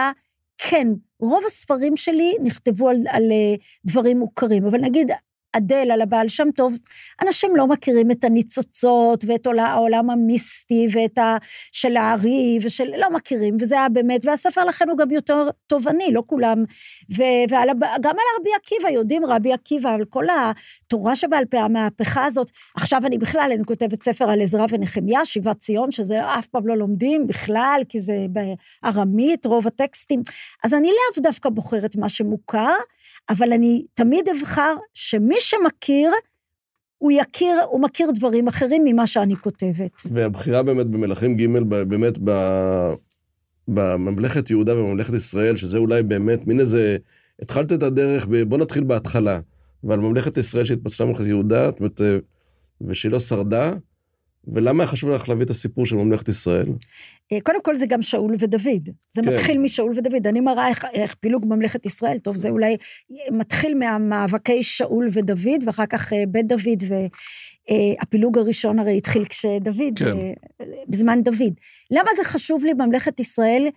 כן, רוב הספרים שלי נכתבו על, על אה, דברים מוכרים, אבל נגיד אדל, על הבעל שם טוב, אנשים לא מכירים את הניצוצות ואת העולם המיסטי ואת ה... של הארי ושל... לא מכירים, וזה היה באמת, והספר לכן הוא גם יותר תובעני, לא כולם. ו, ועל, גם על רבי עקיבא, יודעים רבי עקיבא, על כל התורה שבעל פה, המהפכה הזאת. עכשיו אני בכלל, אני כותבת ספר על עזרא ונחמיה, שיבת ציון, שזה אף פעם לא לומדים בכלל, כי זה בארמית, רוב הטקסטים. אז אני לאו דווקא בוחרת מה שמוכר, אבל אני תמיד אבחר שמי שמכיר, הוא יכיר, הוא מכיר דברים אחרים ממה שאני כותבת. והבחירה באמת במלכים ג' באמת ב... בממלכת יהודה ובממלכת ישראל, שזה אולי באמת מין איזה, התחלת את הדרך, ב... בוא נתחיל בהתחלה, ועל ממלכת ישראל שהתפצלה ממלכת יהודה, אומרת, ושהיא לא שרדה, ולמה היה חשוב לך להביא את הסיפור של ממלכת ישראל? אה, קודם כל זה גם שאול ודוד. זה כן. מתחיל משאול ודוד. אני מראה איך, איך פילוג ממלכת ישראל, טוב, זה אולי מתחיל מהמאבקי שאול ודוד, ואחר כך אה, בית דוד, והפילוג אה, הראשון הרי התחיל כשדוד, כן. בזמן דוד. למה זה חשוב לי ממלכת ישראל?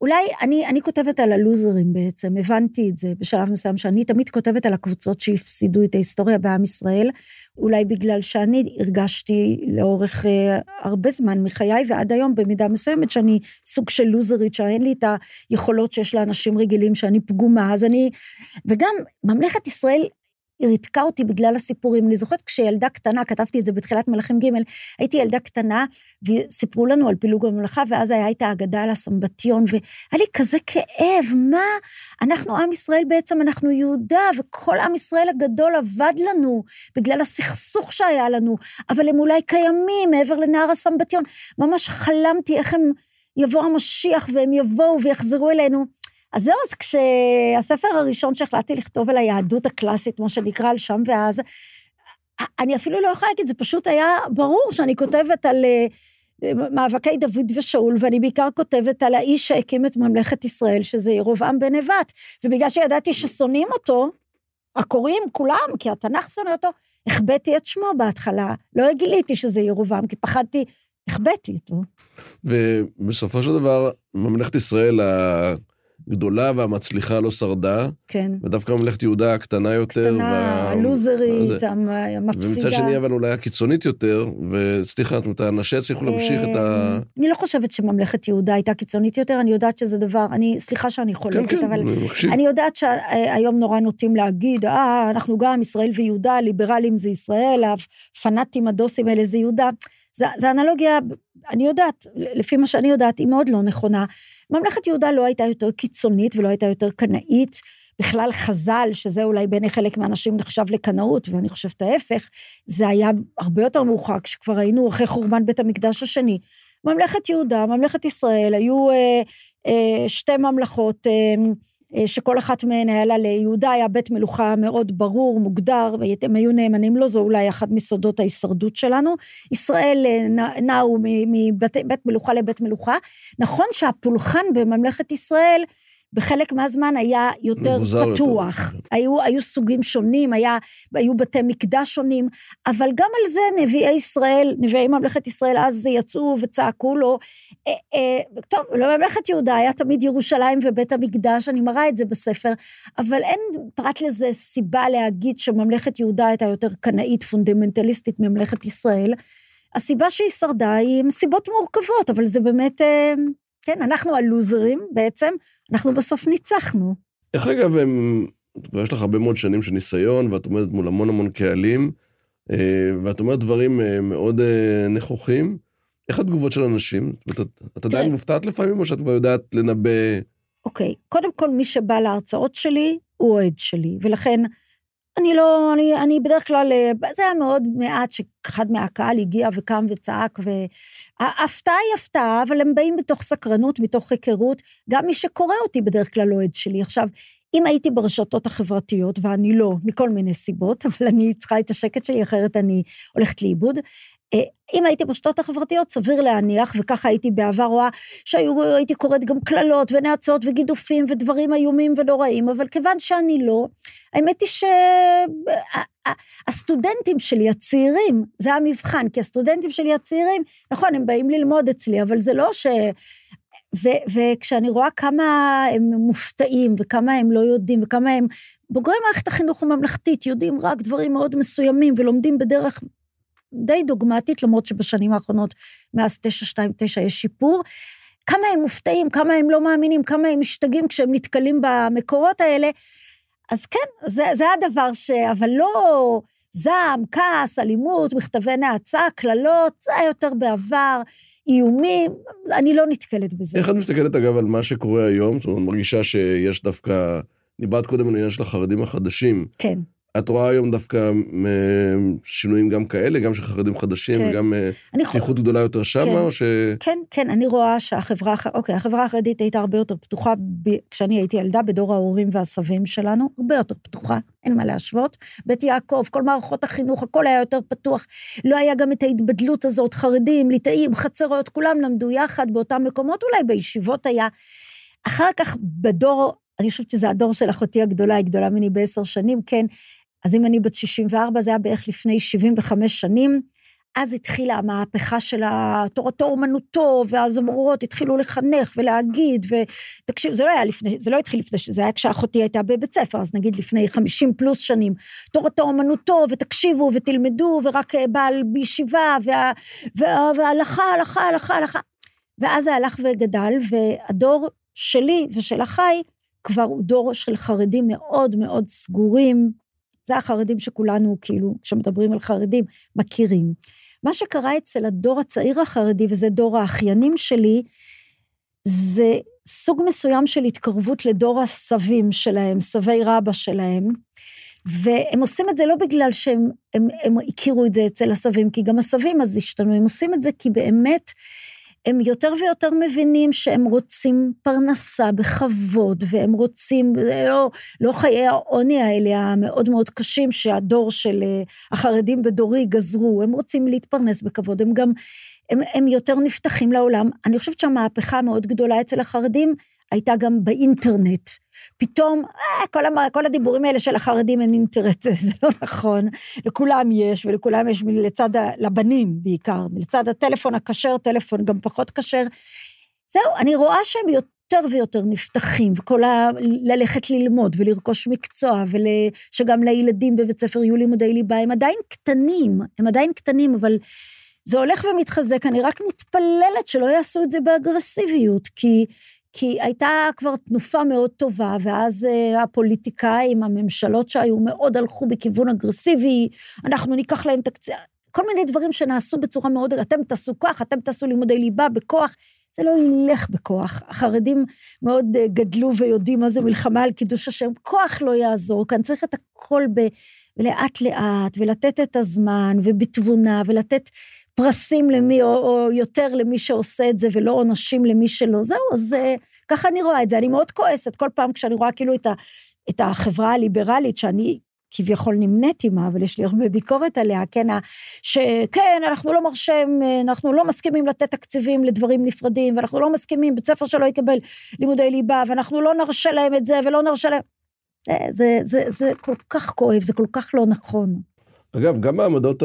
אולי אני, אני כותבת על הלוזרים בעצם, הבנתי את זה בשלב מסוים, שאני תמיד כותבת על הקבוצות שהפסידו את ההיסטוריה בעם ישראל, אולי בגלל שאני הרגשתי לאורך אה, הרבה זמן מחיי, ועד היום במידה מסוימת שאני סוג של לוזרית, שאין לי את היכולות שיש לאנשים רגילים, שאני פגומה, אז אני... וגם ממלכת ישראל היא ריתקה אותי בגלל הסיפורים. אני זוכרת כשילדה קטנה, כתבתי את זה בתחילת מלאכים ג', הייתי ילדה קטנה, וסיפרו לנו על פילוג הממלכה, ואז את האגדה על הסמבטיון, והיה לי כזה כאב, מה? אנחנו עם ישראל בעצם, אנחנו יהודה, וכל עם ישראל הגדול עבד לנו בגלל הסכסוך שהיה לנו, אבל הם אולי קיימים מעבר לנהר הסמבטיון. ממש חלמתי איך הם... יבוא המשיח והם יבואו ויחזרו אלינו. אז זהו, אז כשהספר הראשון שהחלטתי לכתוב על היהדות הקלאסית, כמו שנקרא על שם ואז, אני אפילו לא יכולה להגיד, זה פשוט היה ברור שאני כותבת על uh, מאבקי דוד ושאול, ואני בעיקר כותבת על האיש שהקים את ממלכת ישראל, שזה ירובעם בן נבט. ובגלל שידעתי ששונאים אותו, הקוראים כולם, כי התנ"ך שונא אותו, החבאתי את שמו בהתחלה. לא גיליתי שזה ירובעם, כי פחדתי, החבאתי אותו. ובסופו של דבר, ממלכת ישראל, הגדולה והמצליחה לא שרדה. כן. ודווקא ממלכת יהודה הקטנה יותר. קטנה, וה... הלוזרית, המפסידה. ומצד שני, אבל אולי הקיצונית יותר, וסליחה, זאת אומרת, האנשי הצליחו להמשיך את ה... אני לא חושבת שממלכת יהודה הייתה קיצונית יותר, אני יודעת שזה דבר, אני, סליחה שאני חולקת, כן, כן, אבל אני, אני יודעת שהיום נורא נוטים להגיד, אה, אנחנו גם ישראל ויהודה, ליברלים זה ישראל, הפנאטים הדוסים האלה זה יהודה. זו אנלוגיה, אני יודעת, לפי מה שאני יודעת, היא מאוד לא נכונה. ממלכת יהודה לא הייתה יותר קיצונית ולא הייתה יותר קנאית. בכלל חז"ל, שזה אולי בעיני חלק מהאנשים נחשב לקנאות, ואני חושבת ההפך, זה היה הרבה יותר מאוחר, כשכבר היינו אחרי חורבן בית המקדש השני. ממלכת יהודה, ממלכת ישראל, היו אה, אה, שתי ממלכות, אה, שכל אחת מהן היה לה ליהודה היה בית מלוכה מאוד ברור, מוגדר, והם היו נאמנים לו, זו אולי אחת מסודות ההישרדות שלנו. ישראל אה, נעו מבית מלוכה לבית מלוכה. נכון שהפולחן בממלכת ישראל בחלק מהזמן היה יותר פתוח. יותר. היו, היו סוגים שונים, היה, היו בתי מקדש שונים, אבל גם על זה נביאי ישראל, נביאי ממלכת ישראל אז יצאו וצעקו לו. אה, אה, טוב, לממלכת יהודה היה תמיד ירושלים ובית המקדש, אני מראה את זה בספר, אבל אין פרט לזה סיבה להגיד שממלכת יהודה הייתה יותר קנאית, פונדמנטליסטית ממלכת ישראל. הסיבה שהיא שרדה היא מסיבות מורכבות, אבל זה באמת... כן, אנחנו הלוזרים בעצם, אנחנו בסוף ניצחנו. איך אגב, הם, יש לך הרבה מאוד שנים של ניסיון, ואת עומדת מול המון המון קהלים, אה, ואת אומרת דברים אה, מאוד אה, נכוחים. איך התגובות של אנשים? את, את עדיין מופתעת לפעמים, או שאת כבר יודעת לנבא... אוקיי, קודם כל, מי שבא להרצאות שלי, הוא אוהד שלי, ולכן אני לא, אני, אני בדרך כלל, אה, זה היה מאוד מעט שאחד מהקהל הגיע וקם וצעק, וההפתעה היא הפתעה, אבל הם באים מתוך סקרנות, מתוך היכרות, גם מי שקורא אותי בדרך כלל לא עד שלי. עכשיו, אם הייתי ברשתות החברתיות, ואני לא, מכל מיני סיבות, אבל אני צריכה את השקט שלי, אחרת אני הולכת לאיבוד, אם הייתי ברשתות החברתיות, סביר להניח, וככה הייתי בעבר רואה, שהייתי קוראת גם קללות ונאצות וגידופים ודברים איומים ונוראים, אבל כיוון שאני לא, האמת היא שהסטודנטים שלי, הצעירים, זה המבחן, כי הסטודנטים שלי הצעירים, נכון, הם באים ללמוד אצלי, אבל זה לא ש... ו- וכשאני רואה כמה הם מופתעים, וכמה הם לא יודעים, וכמה הם... בוגרי מערכת החינוך הממלכתית יודעים רק דברים מאוד מסוימים, ולומדים בדרך די דוגמטית, למרות שבשנים האחרונות, מאז 929 יש שיפור. כמה הם מופתעים, כמה הם לא מאמינים, כמה הם משתגעים כשהם נתקלים במקורות האלה. אז כן, זה, זה הדבר ש... אבל לא זעם, כעס, אלימות, מכתבי נאצה, קללות, זה היה יותר בעבר, איומים, אני לא נתקלת בזה. איך את מסתכלת, אגב, על מה שקורה היום? זאת אומרת, מרגישה שיש דווקא... דיברת קודם על העניין של החרדים החדשים. כן. את רואה היום דווקא אה, שינויים גם כאלה, גם של חרדים חדשים, כן. וגם אה, פתיחות גדולה יותר שמה, כן, או ש... כן, כן, אני רואה שהחברה, אוקיי, החברה החרדית הייתה הרבה יותר פתוחה ב, כשאני הייתי ילדה, בדור ההורים והסבים שלנו, הרבה יותר פתוחה, אין מה להשוות. בית יעקב, כל מערכות החינוך, הכל היה יותר פתוח. לא היה גם את ההתבדלות הזאת, חרדים, ליטאים, חצרות, כולם למדו יחד באותם מקומות, אולי בישיבות היה. אחר כך בדור אני חושבת שזה הדור של אחותי הגדולה, היא גדולה ממני בעשר שנים, כן, אז אם אני בת 64, זה היה בערך לפני 75 שנים. אז התחילה המהפכה של תורתו אומנותו, והזמורות התחילו לחנך ולהגיד, ותקשיב, זה לא היה לפני, זה לא התחיל לפני, זה היה כשאחותי הייתה בבית ספר, אז נגיד לפני 50 פלוס שנים, תורתו אומנותו, ותקשיבו ותלמדו, ורק בעל בישיבה, וה, וה, והלכה, הלכה, הלכה, הלכה. ואז זה הלך וגדל, והדור שלי ושל אחיי כבר הוא דור של חרדים מאוד מאוד סגורים, זה החרדים שכולנו, כאילו, כשמדברים על חרדים, מכירים. מה שקרה אצל הדור הצעיר החרדי, וזה דור האחיינים שלי, זה סוג מסוים של התקרבות לדור הסבים שלהם, סבי רבא שלהם, והם עושים את זה לא בגלל שהם הם, הם הכירו את זה אצל הסבים, כי גם הסבים אז השתנו, הם עושים את זה כי באמת הם יותר ויותר מבינים שהם רוצים פרנסה בכבוד, והם רוצים, לא, לא חיי העוני האלה המאוד מאוד קשים שהדור של אה, החרדים בדורי גזרו, הם רוצים להתפרנס בכבוד, הם גם, הם, הם יותר נפתחים לעולם. אני חושבת שהמהפכה המאוד גדולה אצל החרדים הייתה גם באינטרנט. פתאום, אה, כל, המ, כל הדיבורים האלה של החרדים הם אינטרנט, זה לא נכון. לכולם יש, ולכולם יש לצד, ה, לבנים בעיקר, לצד הטלפון הכשר, טלפון גם פחות כשר. זהו, אני רואה שהם יותר ויותר נפתחים, וכל ה... ללכת ללמוד ולרכוש מקצוע, ושגם לילדים בבית ספר יהיו לימודי ליבה, הם עדיין קטנים, הם עדיין קטנים, אבל זה הולך ומתחזק, אני רק מתפללת שלא יעשו את זה באגרסיביות, כי כי הייתה כבר תנופה מאוד טובה, ואז uh, הפוליטיקאים, הממשלות שהיו מאוד הלכו בכיוון אגרסיבי, אנחנו ניקח להם תקציב, כל מיני דברים שנעשו בצורה מאוד, אתם תעשו כך, אתם תעשו לימודי ליבה בכוח, זה לא ילך בכוח. החרדים מאוד uh, גדלו ויודעים מה זה מלחמה על קידוש השם, כוח לא יעזור, כאן צריך את הכל ב... לאט לאט, ולתת את הזמן, ובתבונה, ולתת פרסים למי, או, או יותר למי שעושה את זה, ולא עונשים למי שלא. זהו, אז uh, ככה אני רואה את זה. אני מאוד כועסת כל פעם כשאני רואה כאילו את, ה, את החברה הליברלית, שאני כביכול נמנית עימה, אבל יש לי הרבה ביקורת עליה, כן, שכן, אנחנו לא מרשים, אנחנו לא מסכימים לתת תקציבים לדברים נפרדים, ואנחנו לא מסכימים, בית ספר שלא יקבל לימודי ליבה, ואנחנו לא נרשה להם את זה, ולא נרשה להם... זה, זה, זה, זה כל כך כואב, זה כל כך לא נכון. אגב, גם העמדות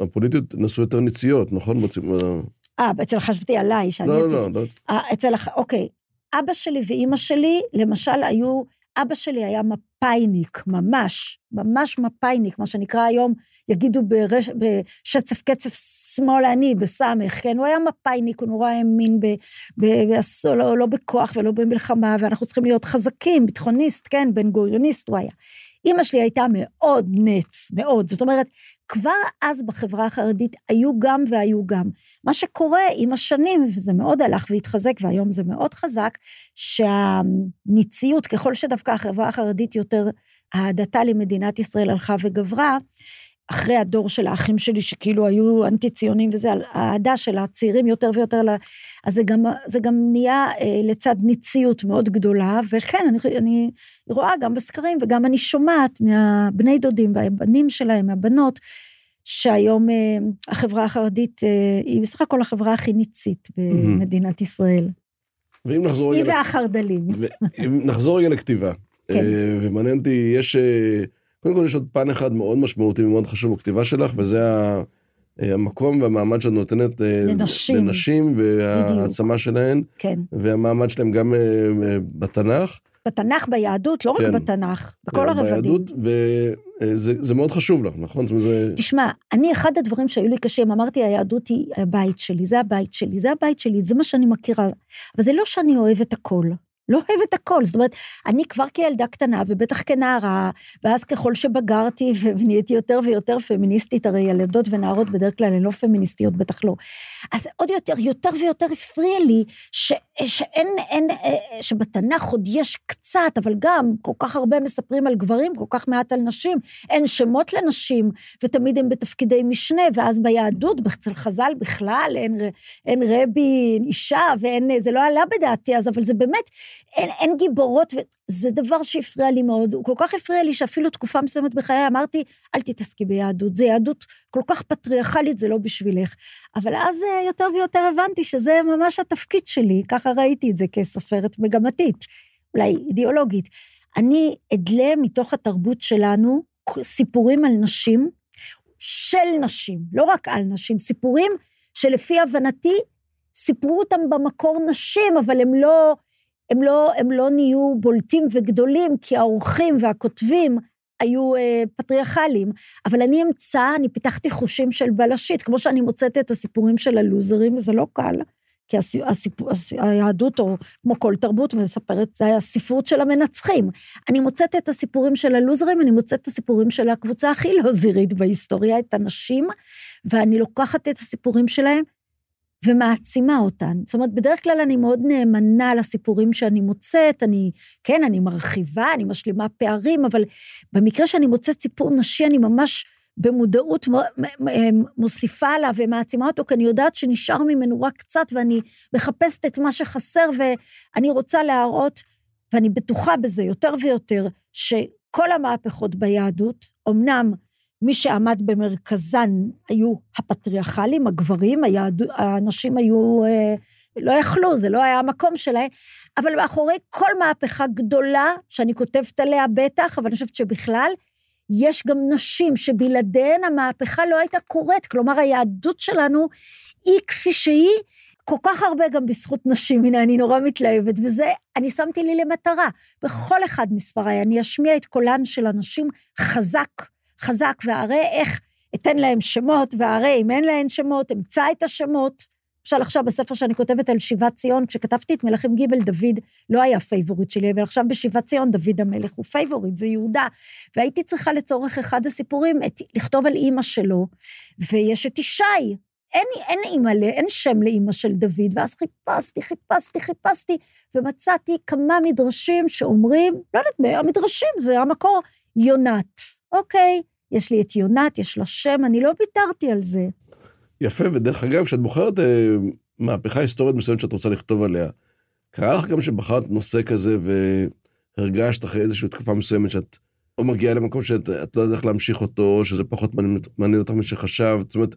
הפוליטיות נעשו יותר ניציות, נכון? אה, אצל חשבתי עליי, שאני לא, לא, לא. אה, אצל, אוקיי. אבא שלי ואימא שלי, למשל, היו, אבא שלי היה מפאיניק, ממש, ממש מפאיניק, מה שנקרא היום, יגידו ברש, בשצף קצף שמאלני, בסמך, כן? הוא היה מפאיניק, הוא נורא האמין ב, ב, ב, לא, לא בכוח ולא במלחמה, ואנחנו צריכים להיות חזקים, ביטחוניסט, כן? בן גוריוניסט הוא היה. אימא שלי הייתה מאוד נץ, מאוד. זאת אומרת, כבר אז בחברה החרדית היו גם והיו גם. מה שקורה עם השנים, וזה מאוד הלך והתחזק, והיום זה מאוד חזק, שהניציות, ככל שדווקא החברה החרדית יותר, אהדתה למדינת ישראל הלכה וגברה, אחרי הדור של האחים שלי, שכאילו היו אנטי-ציונים וזה, האהדה של הצעירים יותר ויותר, אז זה גם, זה גם נהיה אה, לצד ניציות מאוד גדולה, וכן, אני, אני רואה גם בסקרים וגם אני שומעת מהבני דודים והבנים שלהם, מהבנות, שהיום אה, החברה החרדית אה, היא בסך הכל החברה הכי ניצית במדינת ישראל. ואם נחזור היא. והחרד"לים. אם נחזור רגע לכתיבה. כן. אה, ומעניין אותי, יש... קודם כל יש עוד פן אחד מאוד משמעותי ומאוד חשוב בכתיבה שלך, וזה ה- אה, המקום והמעמד שאת נותנת אה, לנשים. לנשים והעצמה שלהן, כן. והמעמד שלהן גם אה, בתנ"ך. בתנ"ך, ביהדות, לא רק כן. בתנ"ך, בכל הרבדים. ביהדות, וזה זה מאוד חשוב לך, נכון? זה... תשמע, אני, אחד הדברים שהיו לי קשים, אמרתי, היהדות היא הבית שלי, זה הבית שלי, זה הבית שלי, זה מה שאני מכירה. אבל זה לא שאני אוהבת הכל. לא אוהבת הכל, זאת אומרת, אני כבר כילדה קטנה, ובטח כנערה, ואז ככל שבגרתי ונהייתי יותר ויותר פמיניסטית, הרי ילדות ונערות בדרך כלל הן לא פמיניסטיות, בטח לא. אז עוד יותר, יותר ויותר הפריע לי ש, שאין, אין, אה, שבתנ"ך עוד יש קצת, אבל גם כל כך הרבה מספרים על גברים, כל כך מעט על נשים, אין שמות לנשים, ותמיד הם בתפקידי משנה, ואז ביהדות, אצל חז"ל בכלל, אין, אין רבי, אישה, ואין, זה לא עלה בדעתי אז, אבל זה באמת, אין, אין גיבורות, וזה דבר שהפריע לי מאוד. הוא כל כך הפריע לי שאפילו תקופה מסוימת בחיי אמרתי, אל תתעסקי ביהדות, זה יהדות כל כך פטריארכלית, זה לא בשבילך. אבל אז אה, יותר ויותר הבנתי שזה ממש התפקיד שלי, ככה ראיתי את זה כסופרת מגמתית, אולי אידיאולוגית. אני אדלה מתוך התרבות שלנו סיפורים על נשים, של נשים, לא רק על נשים, סיפורים שלפי הבנתי סיפרו אותם במקור נשים, אבל הם לא, הם לא, הם לא נהיו בולטים וגדולים, כי העורכים והכותבים היו אה, פטריארכליים. אבל אני אמצא, אני פיתחתי חושים של בלשית, כמו שאני מוצאת את הסיפורים של הלוזרים, וזה לא קל. כי הסיפ... הסיפ... הס- היהדות, או כמו כל תרבות, מספרת, זה הספרות של המנצחים. אני מוצאת את הסיפורים של הלוזרים, אני מוצאת את הסיפורים של הקבוצה הכי לא זירית בהיסטוריה, את הנשים, ואני לוקחת את הסיפורים שלהם ומעצימה אותן. זאת אומרת, בדרך כלל אני מאוד נאמנה לסיפורים שאני מוצאת, אני, כן, אני מרחיבה, אני משלימה פערים, אבל במקרה שאני מוצאת סיפור נשי, אני ממש במודעות מ- מוסיפה עליו ומעצימה אותו, כי אני יודעת שנשאר ממנו רק קצת, ואני מחפשת את מה שחסר, ואני רוצה להראות, ואני בטוחה בזה יותר ויותר, שכל המהפכות ביהדות, אמנם מי שעמד במרכזן היו הפטריארכלים, הגברים, היהד... הנשים היו, אה, לא יכלו, זה לא היה המקום שלהם, אבל מאחורי כל מהפכה גדולה, שאני כותבת עליה בטח, אבל אני חושבת שבכלל, יש גם נשים שבלעדיהן המהפכה לא הייתה קורית, כלומר היהדות שלנו היא כפי שהיא, כל כך הרבה גם בזכות נשים, הנה אני נורא מתלהבת, וזה, אני שמתי לי למטרה, בכל אחד מספריי, אני אשמיע את קולן של הנשים חזק, חזק, והרי איך אתן להם שמות, והרי אם אין להן שמות, אמצא את השמות. למשל עכשיו בספר שאני כותבת על שיבת ציון, כשכתבתי את מלכים ג' דוד לא היה favorite שלי, אבל עכשיו בשיבת ציון דוד המלך הוא favorite, זה יהודה. והייתי צריכה לצורך אחד הסיפורים את, לכתוב על אימא שלו, ויש את ישי. אין, אין אימא, אין שם לאימא של דוד, ואז חיפשתי, חיפשתי, חיפשתי, ומצאתי כמה מדרשים שאומרים, לא יודעת המדרשים זה המקור, יונת. אוקיי, יש לי את יונת, יש לה שם, אני לא ויתרתי על זה. יפה, ודרך אגב, כשאת בוחרת אה, מהפכה היסטורית מסוימת שאת רוצה לכתוב עליה, קרה לך גם שבחרת נושא כזה והרגשת אחרי איזושהי תקופה מסוימת שאת או מגיעה למקום שאת את לא יודעת איך להמשיך אותו, או שזה פחות מעניין אותך משחשבת, זאת אומרת,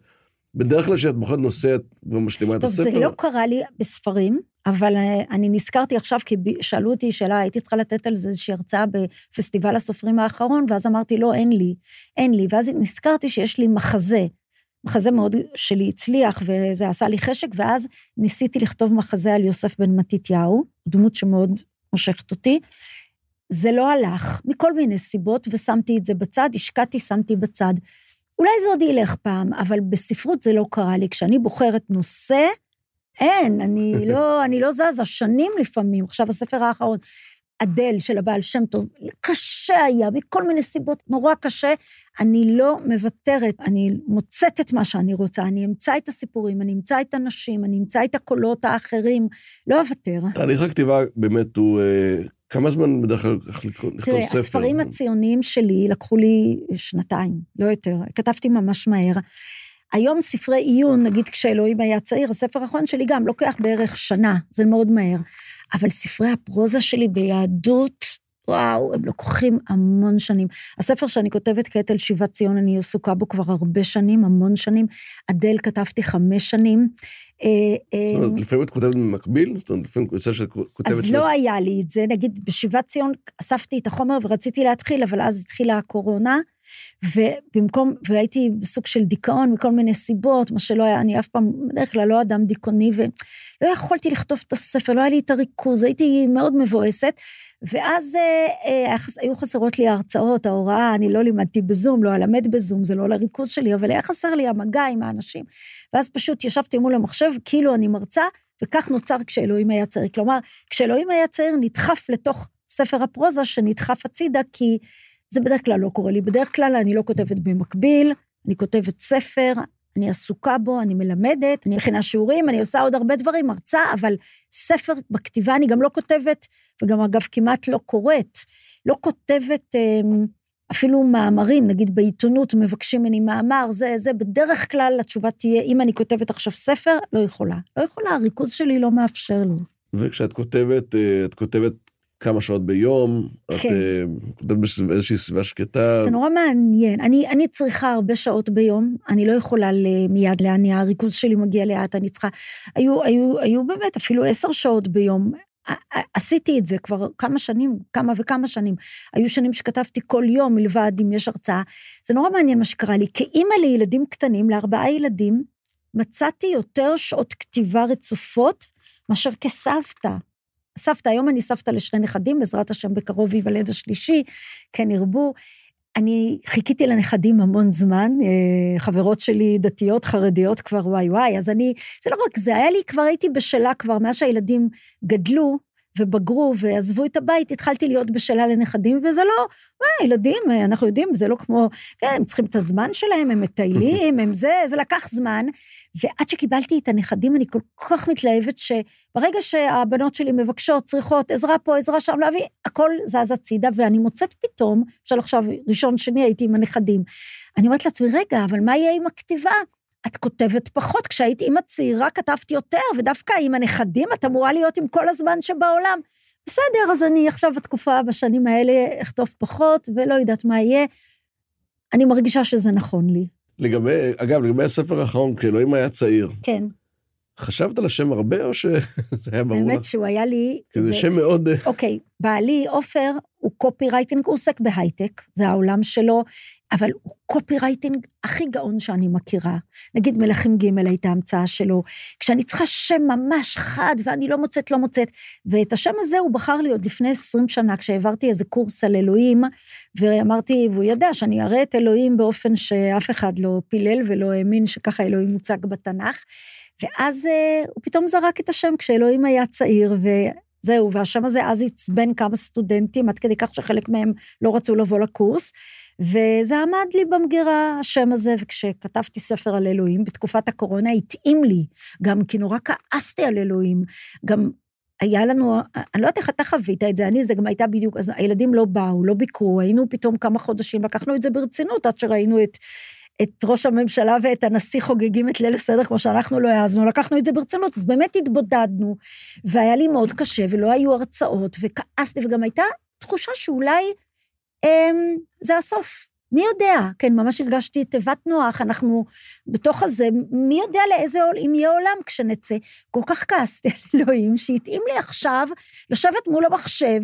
בדרך כלל כשאת בוחרת נושא את משלימה את טוב, הספר. זה לא קרה לי בספרים, אבל אה, אני נזכרתי עכשיו, כי שאלו אותי שאלה, הייתי צריכה לתת על זה איזושהי הרצאה בפסטיבל הסופרים האחרון, ואז אמרתי, לא, אין לי, אין לי. ואז נזכרתי שיש לי מחזה, מחזה מאוד שלי הצליח, וזה עשה לי חשק, ואז ניסיתי לכתוב מחזה על יוסף בן מתתיהו, דמות שמאוד מושכת אותי. זה לא הלך, מכל מיני סיבות, ושמתי את זה בצד, השקעתי, שמתי בצד. אולי זה עוד ילך פעם, אבל בספרות זה לא קרה לי. כשאני בוחרת נושא, אין, אני לא, אני לא זזה, שנים לפעמים. עכשיו, הספר האחרון, אדל של הבעל שם טוב, קשה היה, מכל מיני סיבות, נורא קשה. אני לא מוותרת, אני מוצאת את מה שאני רוצה, אני אמצא את הסיפורים, אני אמצא את הנשים, אני אמצא את הקולות האחרים, לא אוותר. תהליך הכתיבה באמת הוא, אה, כמה זמן בדרך כלל לכתוב ספר? תראה, הספרים הציוניים שלי לקחו לי שנתיים, לא יותר. כתבתי ממש מהר. היום ספרי עיון, נגיד כשאלוהים היה צעיר, הספר האחרון שלי גם לוקח בערך שנה, זה מאוד מהר. אבל ספרי הפרוזה שלי ביהדות, וואו, הם לוקחים המון שנים. הספר שאני כותבת כעת על שיבת ציון, אני עסוקה בו כבר הרבה שנים, המון שנים. אדל כתבתי חמש שנים. אה, זאת אה, אומרת, לפעמים את כותבת במקביל? זאת אומרת, לפעמים יוצא שאת כותבת... אז לא היה לי את זה, נגיד בשיבת ציון אספתי את החומר ורציתי להתחיל, אבל אז התחילה הקורונה, ובמקום, והייתי בסוג של דיכאון מכל מיני סיבות, מה שלא היה, אני אף פעם, בדרך כלל לא אדם דיכאוני, ולא יכולתי לכתוב את הספר, לא היה לי את הריכוז, הייתי מאוד מבואסת, ואז אה, אה, היו חסרות לי ההרצאות, ההוראה, אני לא לימדתי בזום, לא אלמד בזום, זה לא לריכוז שלי, אבל היה חסר לי המגע עם האנשים. ואז פשוט ישבתי מול המחשב, כאילו אני מרצה, וכך נוצר כשאלוהים היה צעיר. כלומר, כשאלוהים היה צעיר נדחף לתוך ספר הפרוזה שנדחף הצידה, כי זה בדרך כלל לא קורה לי. בדרך כלל אני לא כותבת במקביל, אני כותבת ספר, אני עסוקה בו, אני מלמדת, אני מכינה שיעורים, אני עושה עוד הרבה דברים, מרצה, אבל ספר בכתיבה אני גם לא כותבת, וגם אגב כמעט לא קוראת. לא כותבת אמ, אפילו מאמרים, נגיד בעיתונות מבקשים ממני מאמר, זה, זה, בדרך כלל התשובה תהיה, אם אני כותבת עכשיו ספר, לא יכולה. לא יכולה, הריכוז שלי לא מאפשר לי. וכשאת כותבת, אה, את כותבת כמה שעות ביום, את כן. אה, כותבת באיזושהי סביבה שקטה. זה נורא מעניין. אני, אני צריכה הרבה שעות ביום, אני לא יכולה מיד להניע, הריכוז שלי מגיע לאט, אני צריכה... היו, היו, היו באמת אפילו עשר שעות ביום. עשיתי את זה כבר כמה שנים, כמה וכמה שנים. היו שנים שכתבתי כל יום מלבד אם יש הרצאה. זה נורא מעניין מה שקרה לי. כאימא לילדים קטנים, לארבעה ילדים, מצאתי יותר שעות כתיבה רצופות מאשר כסבתא. סבתא, היום אני סבתא לשני נכדים, בעזרת השם בקרוב ייוולד השלישי, כן ירבו. אני חיכיתי לנכדים המון זמן, אה, חברות שלי דתיות, חרדיות כבר וואי וואי, אז אני, זה לא רק זה, היה לי, כבר הייתי בשלה כבר, מאז שהילדים גדלו ובגרו ועזבו את הבית, התחלתי להיות בשלה לנכדים, וזה לא, וואי, ילדים, אה, אנחנו יודעים, זה לא כמו, כן, הם צריכים את הזמן שלהם, הם מטיילים, הם זה, זה לקח זמן. ועד שקיבלתי את הנכדים, אני כל כך מתלהבת שברגע שהבנות שלי מבקשות, צריכות עזרה פה, עזרה שם, להביא, הכל זז הצידה, ואני מוצאת פתאום, למשל עכשיו, ראשון, שני הייתי עם הנכדים. אני אומרת לעצמי, רגע, אבל מה יהיה עם הכתיבה? את כותבת פחות, כשהייתי אימא צעירה כתבתי יותר, ודווקא עם הנכדים את אמורה להיות עם כל הזמן שבעולם. בסדר, אז אני עכשיו בתקופה, בשנים האלה, אכתוב פחות, ולא יודעת מה יהיה. אני מרגישה שזה נכון לי. לגבי, אגב, לגבי הספר האחרון, כשאלוהים היה צעיר, כן, חשבת על השם הרבה או שזה היה ברור לך? האמת שהוא היה לי... כי זה שם מאוד... אוקיי, בעלי, עופר, הוא copywriting, הוא עוסק בהייטק, זה העולם שלו, אבל הוא copywriting הכי גאון שאני מכירה. נגיד מלכים ג' הייתה המצאה שלו, כשאני צריכה שם ממש חד ואני לא מוצאת, לא מוצאת, ואת השם הזה הוא בחר לי עוד לפני 20 שנה, כשהעברתי איזה קורס על אלוהים, ואמרתי, והוא ידע שאני אראה את אלוהים באופן שאף אחד לא פילל ולא האמין שככה אלוהים מוצג בתנ"ך. ואז אה, הוא פתאום זרק את השם כשאלוהים היה צעיר, וזהו, והשם הזה אז עצבן כמה סטודנטים, עד כדי כך שחלק מהם לא רצו לבוא לקורס, וזה עמד לי במגירה, השם הזה, וכשכתבתי ספר על אלוהים, בתקופת הקורונה התאים לי, גם כי נורא כעסתי על אלוהים, גם היה לנו, אני לא יודעת איך אתה חווית את זה, אני, זה גם הייתה בדיוק, אז הילדים לא באו, לא ביקרו, היינו פתאום כמה חודשים, לקחנו את זה ברצינות עד שראינו את, את ראש הממשלה ואת הנשיא חוגגים את ליל הסדר כמו שאנחנו לא העזנו, לקחנו את זה ברצינות, אז באמת התבודדנו, והיה לי מאוד קשה, ולא היו הרצאות, וכעסתי, וגם הייתה תחושה שאולי אמ, זה הסוף. מי יודע? כן, ממש הרגשתי תיבת נוח, אנחנו בתוך הזה, מי יודע לאיזה אם יהיה עולם כשנצא. כל כך כעסתי על אלוהים, שהתאים לי עכשיו לשבת מול המחשב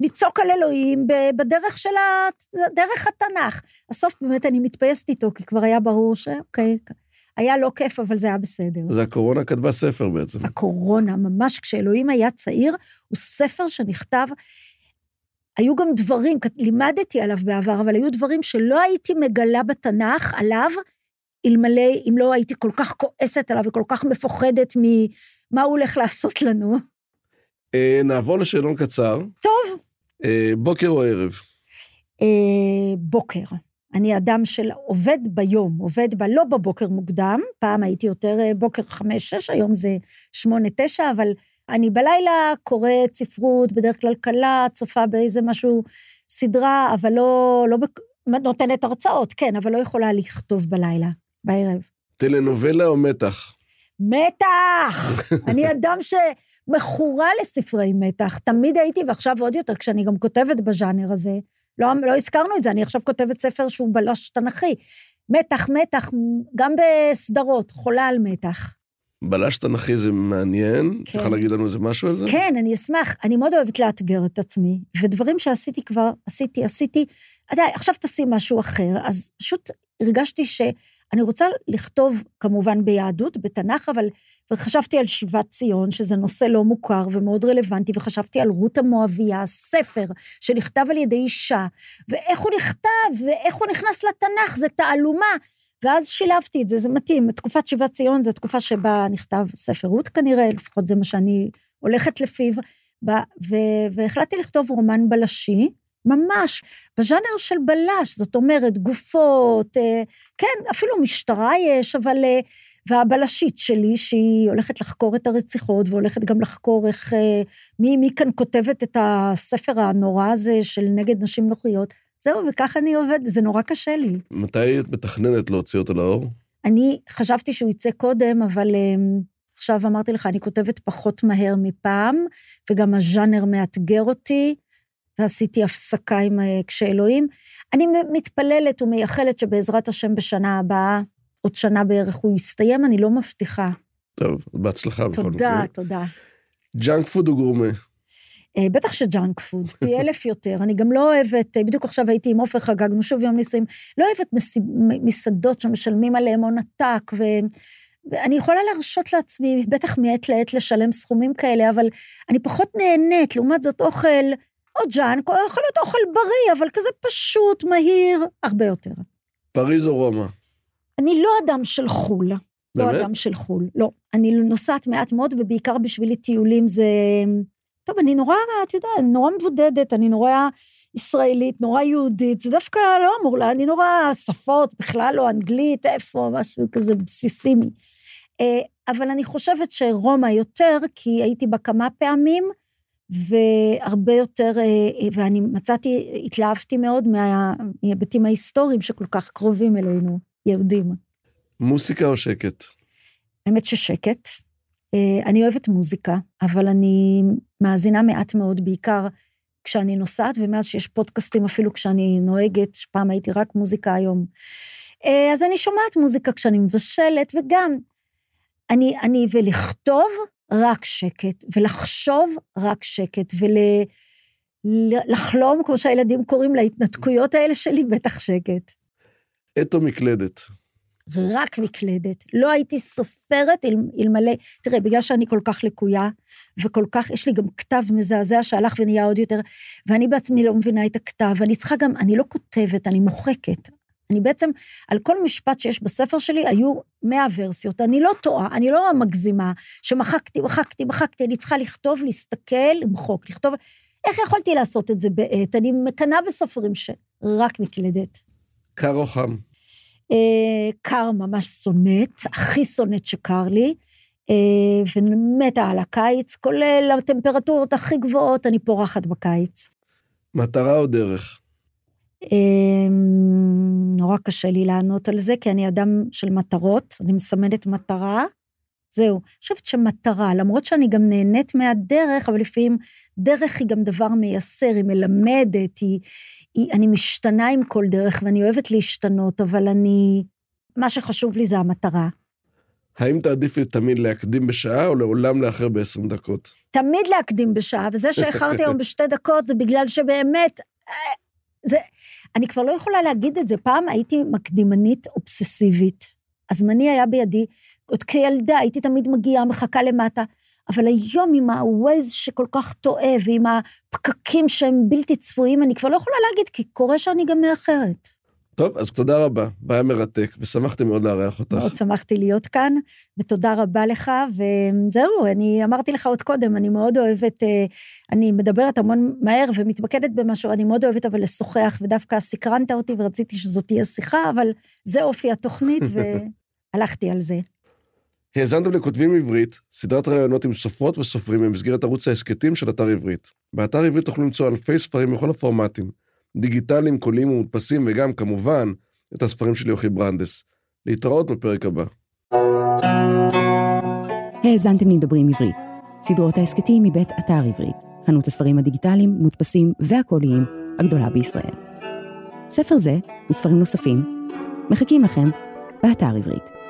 ולצעוק על אלוהים בדרך של ה... דרך התנ"ך. הסוף באמת אני מתפייסת איתו, כי כבר היה ברור שאוקיי, היה לא כיף, אבל זה היה בסדר. זה הקורונה כתבה ספר בעצם. הקורונה, ממש כשאלוהים היה צעיר, הוא ספר שנכתב, היו גם דברים, לימדתי עליו בעבר, אבל היו דברים שלא הייתי מגלה בתנ"ך עליו, אלמלא, אם לא הייתי כל כך כועסת עליו וכל כך מפוחדת ממה הוא הולך לעשות לנו. אה, נעבור לשאלון קצר. טוב, אה, בוקר או ערב? אה, בוקר. אני אדם של עובד ביום, עובד ב... לא בבוקר מוקדם, פעם הייתי יותר בוקר חמש-שש, היום זה שמונה-תשע, אבל אני בלילה קוראת ספרות, בדרך כלל קלה, צופה באיזה משהו, סדרה, אבל לא, לא בק... נותנת הרצאות, כן, אבל לא יכולה לכתוב בלילה, בערב. טלנובלה או מתח? מתח! אני אדם שמכורה לספרי מתח, תמיד הייתי, ועכשיו עוד יותר, כשאני גם כותבת בז'אנר הזה, לא, לא הזכרנו את זה, אני עכשיו כותבת ספר שהוא בלש תנכי. מתח, מתח, גם בסדרות, חולה על מתח. בלש תנכי זה מעניין, כן. תוכל להגיד לנו איזה משהו על זה? כן, אני אשמח. אני מאוד אוהבת לאתגר את עצמי, ודברים שעשיתי כבר, עשיתי, עשיתי. יודע, עכשיו תשים משהו אחר, אז פשוט הרגשתי שאני רוצה לכתוב, כמובן ביהדות, בתנ"ך, אבל, וחשבתי על שיבת ציון, שזה נושא לא מוכר ומאוד רלוונטי, וחשבתי על רות המואביה, ספר שנכתב על ידי אישה, ואיך הוא נכתב, ואיך הוא נכנס לתנ"ך, זה תעלומה. ואז שילבתי את זה, זה מתאים. תקופת שיבת ציון זו תקופה שבה נכתב ספר רות כנראה, לפחות זה מה שאני הולכת לפיו, ו- והחלטתי לכתוב רומן בלשי, ממש, בז'אנר של בלש, זאת אומרת, גופות, אה, כן, אפילו משטרה יש, אבל... אה, והבלשית שלי, שהיא הולכת לחקור את הרציחות, והולכת גם לחקור איך, אה, מי, מי כאן כותבת את הספר הנורא הזה של נגד נשים נוחיות. זהו, וככה אני עובדת, זה נורא קשה לי. מתי את מתכננת להוציא אותו לאור? אני חשבתי שהוא יצא קודם, אבל um, עכשיו אמרתי לך, אני כותבת פחות מהר מפעם, וגם הז'אנר מאתגר אותי, ועשיתי הפסקה עם אה, כשאלוהים. אני מתפללת ומייחלת שבעזרת השם בשנה הבאה, עוד שנה בערך הוא יסתיים, אני לא מבטיחה. טוב, בהצלחה בכל מקרה. תודה, תודה. ג'אנק פוד או גורמה? אה, בטח שג'אנק פוד, פי אלף יותר. אני גם לא אוהבת, אה, בדיוק עכשיו הייתי עם עופר, חגגנו שוב יום נישואים, לא אוהבת מס, מסעדות שמשלמים עליהם הון עתק, ו, ואני יכולה להרשות לעצמי, בטח מעת לעת לשלם סכומים כאלה, אבל אני פחות נהנית, לעומת זאת אוכל, או ג'אנק, או יכול להיות אוכל בריא, אבל כזה פשוט, מהיר, הרבה יותר. פריז או רומא? אני לא אדם של חו"ל. לא באמת? אדם של חו"ל, לא. אני נוסעת מעט מאוד, ובעיקר בשבילי טיולים זה... טוב, אני נורא, את יודעת, נורא מבודדת, אני נורא ישראלית, נורא יהודית, זה דווקא לא אמור לה, אני נורא שפות, בכלל לא אנגלית, איפה, משהו כזה בסיסי. אה, אבל אני חושבת שרומא יותר, כי הייתי בה כמה פעמים, והרבה יותר, אה, ואני מצאתי, התלהבתי מאוד מה- מההיבטים ההיסטוריים שכל כך קרובים אלינו, יהודים. מוסיקה או שקט? האמת ששקט. אה, אני אוהבת מוזיקה, אבל אני מאזינה מעט מאוד, בעיקר כשאני נוסעת, ומאז שיש פודקאסטים אפילו כשאני נוהגת, פעם הייתי רק מוזיקה היום. אה, אז אני שומעת מוזיקה כשאני מבשלת, וגם, אני, אני, ולכתוב, רק שקט, ולחשוב, רק שקט, ולחלום, כמו שהילדים קוראים להתנתקויות האלה שלי, בטח שקט. או מקלדת? רק מקלדת. לא הייתי סופרת אל, אלמלא, תראה, בגלל שאני כל כך לקויה, וכל כך, יש לי גם כתב מזעזע שהלך ונהיה עוד יותר, ואני בעצמי לא מבינה את הכתב, ואני צריכה גם, אני לא כותבת, אני מוחקת. אני בעצם, על כל משפט שיש בספר שלי, היו מאה ורסיות. אני לא טועה, אני לא מגזימה, שמחקתי, מחקתי, מחקתי, אני צריכה לכתוב, להסתכל, למחוק, לכתוב. איך יכולתי לעשות את זה בעט? אני מקנאה בסופרים שרק מקלדת. קר או חם? אה, קר ממש שונאת, הכי שונאת שקר לי, אה, ומתה על הקיץ, כולל הטמפרטורות הכי גבוהות, אני פורחת בקיץ. מטרה או דרך? אה, נורא קשה לי לענות על זה, כי אני אדם של מטרות, אני מסמנת מטרה. זהו, אני חושבת שמטרה, למרות שאני גם נהנית מהדרך, אבל לפעמים דרך היא גם דבר מייסר, היא מלמדת, היא, היא, אני משתנה עם כל דרך, ואני אוהבת להשתנות, אבל אני, מה שחשוב לי זה המטרה. האם תעדיפי תמיד להקדים בשעה או לעולם לאחר ב-20 דקות? תמיד להקדים בשעה, וזה שאיחרתי היום בשתי דקות זה בגלל שבאמת, אה, זה, אני כבר לא יכולה להגיד את זה. פעם הייתי מקדימנית אובססיבית. הזמני היה בידי, עוד כילדה הייתי תמיד מגיעה, מחכה למטה, אבל היום עם ה-Waze שכל כך טועה, ועם הפקקים שהם בלתי צפויים, אני כבר לא יכולה להגיד, כי קורה שאני גם מאחרת. טוב, אז תודה רבה, והיה מרתק, ושמחתי מאוד לארח אותך. מאוד שמחתי להיות כאן, ותודה רבה לך, וזהו, אני אמרתי לך עוד קודם, אני מאוד אוהבת, אה, אני מדברת המון מהר ומתמקדת במשהו, אני מאוד אוהבת אבל לשוחח, ודווקא סקרנת אותי ורציתי שזאת תהיה שיחה, אבל זה אופי התוכנית, והלכתי על זה. האזנתם לכותבים עברית, סדרת ראיונות עם סופרות וסופרים במסגרת ערוץ ההסכתים של אתר עברית. באתר עברית תוכלו למצוא אלפי ספרים בכל הפורמטים, דיגיטליים, קוליים ומודפסים, וגם, כמובן, את הספרים של יוכי ברנדס. להתראות בפרק הבא. האזנתם לדברים עברית, סדרות ההסכתים מבית אתר עברית, חנות הספרים הדיגיטליים, מודפסים והקוליים הגדולה בישראל. ספר זה וספרים נוספים מחכים לכם באתר עברית.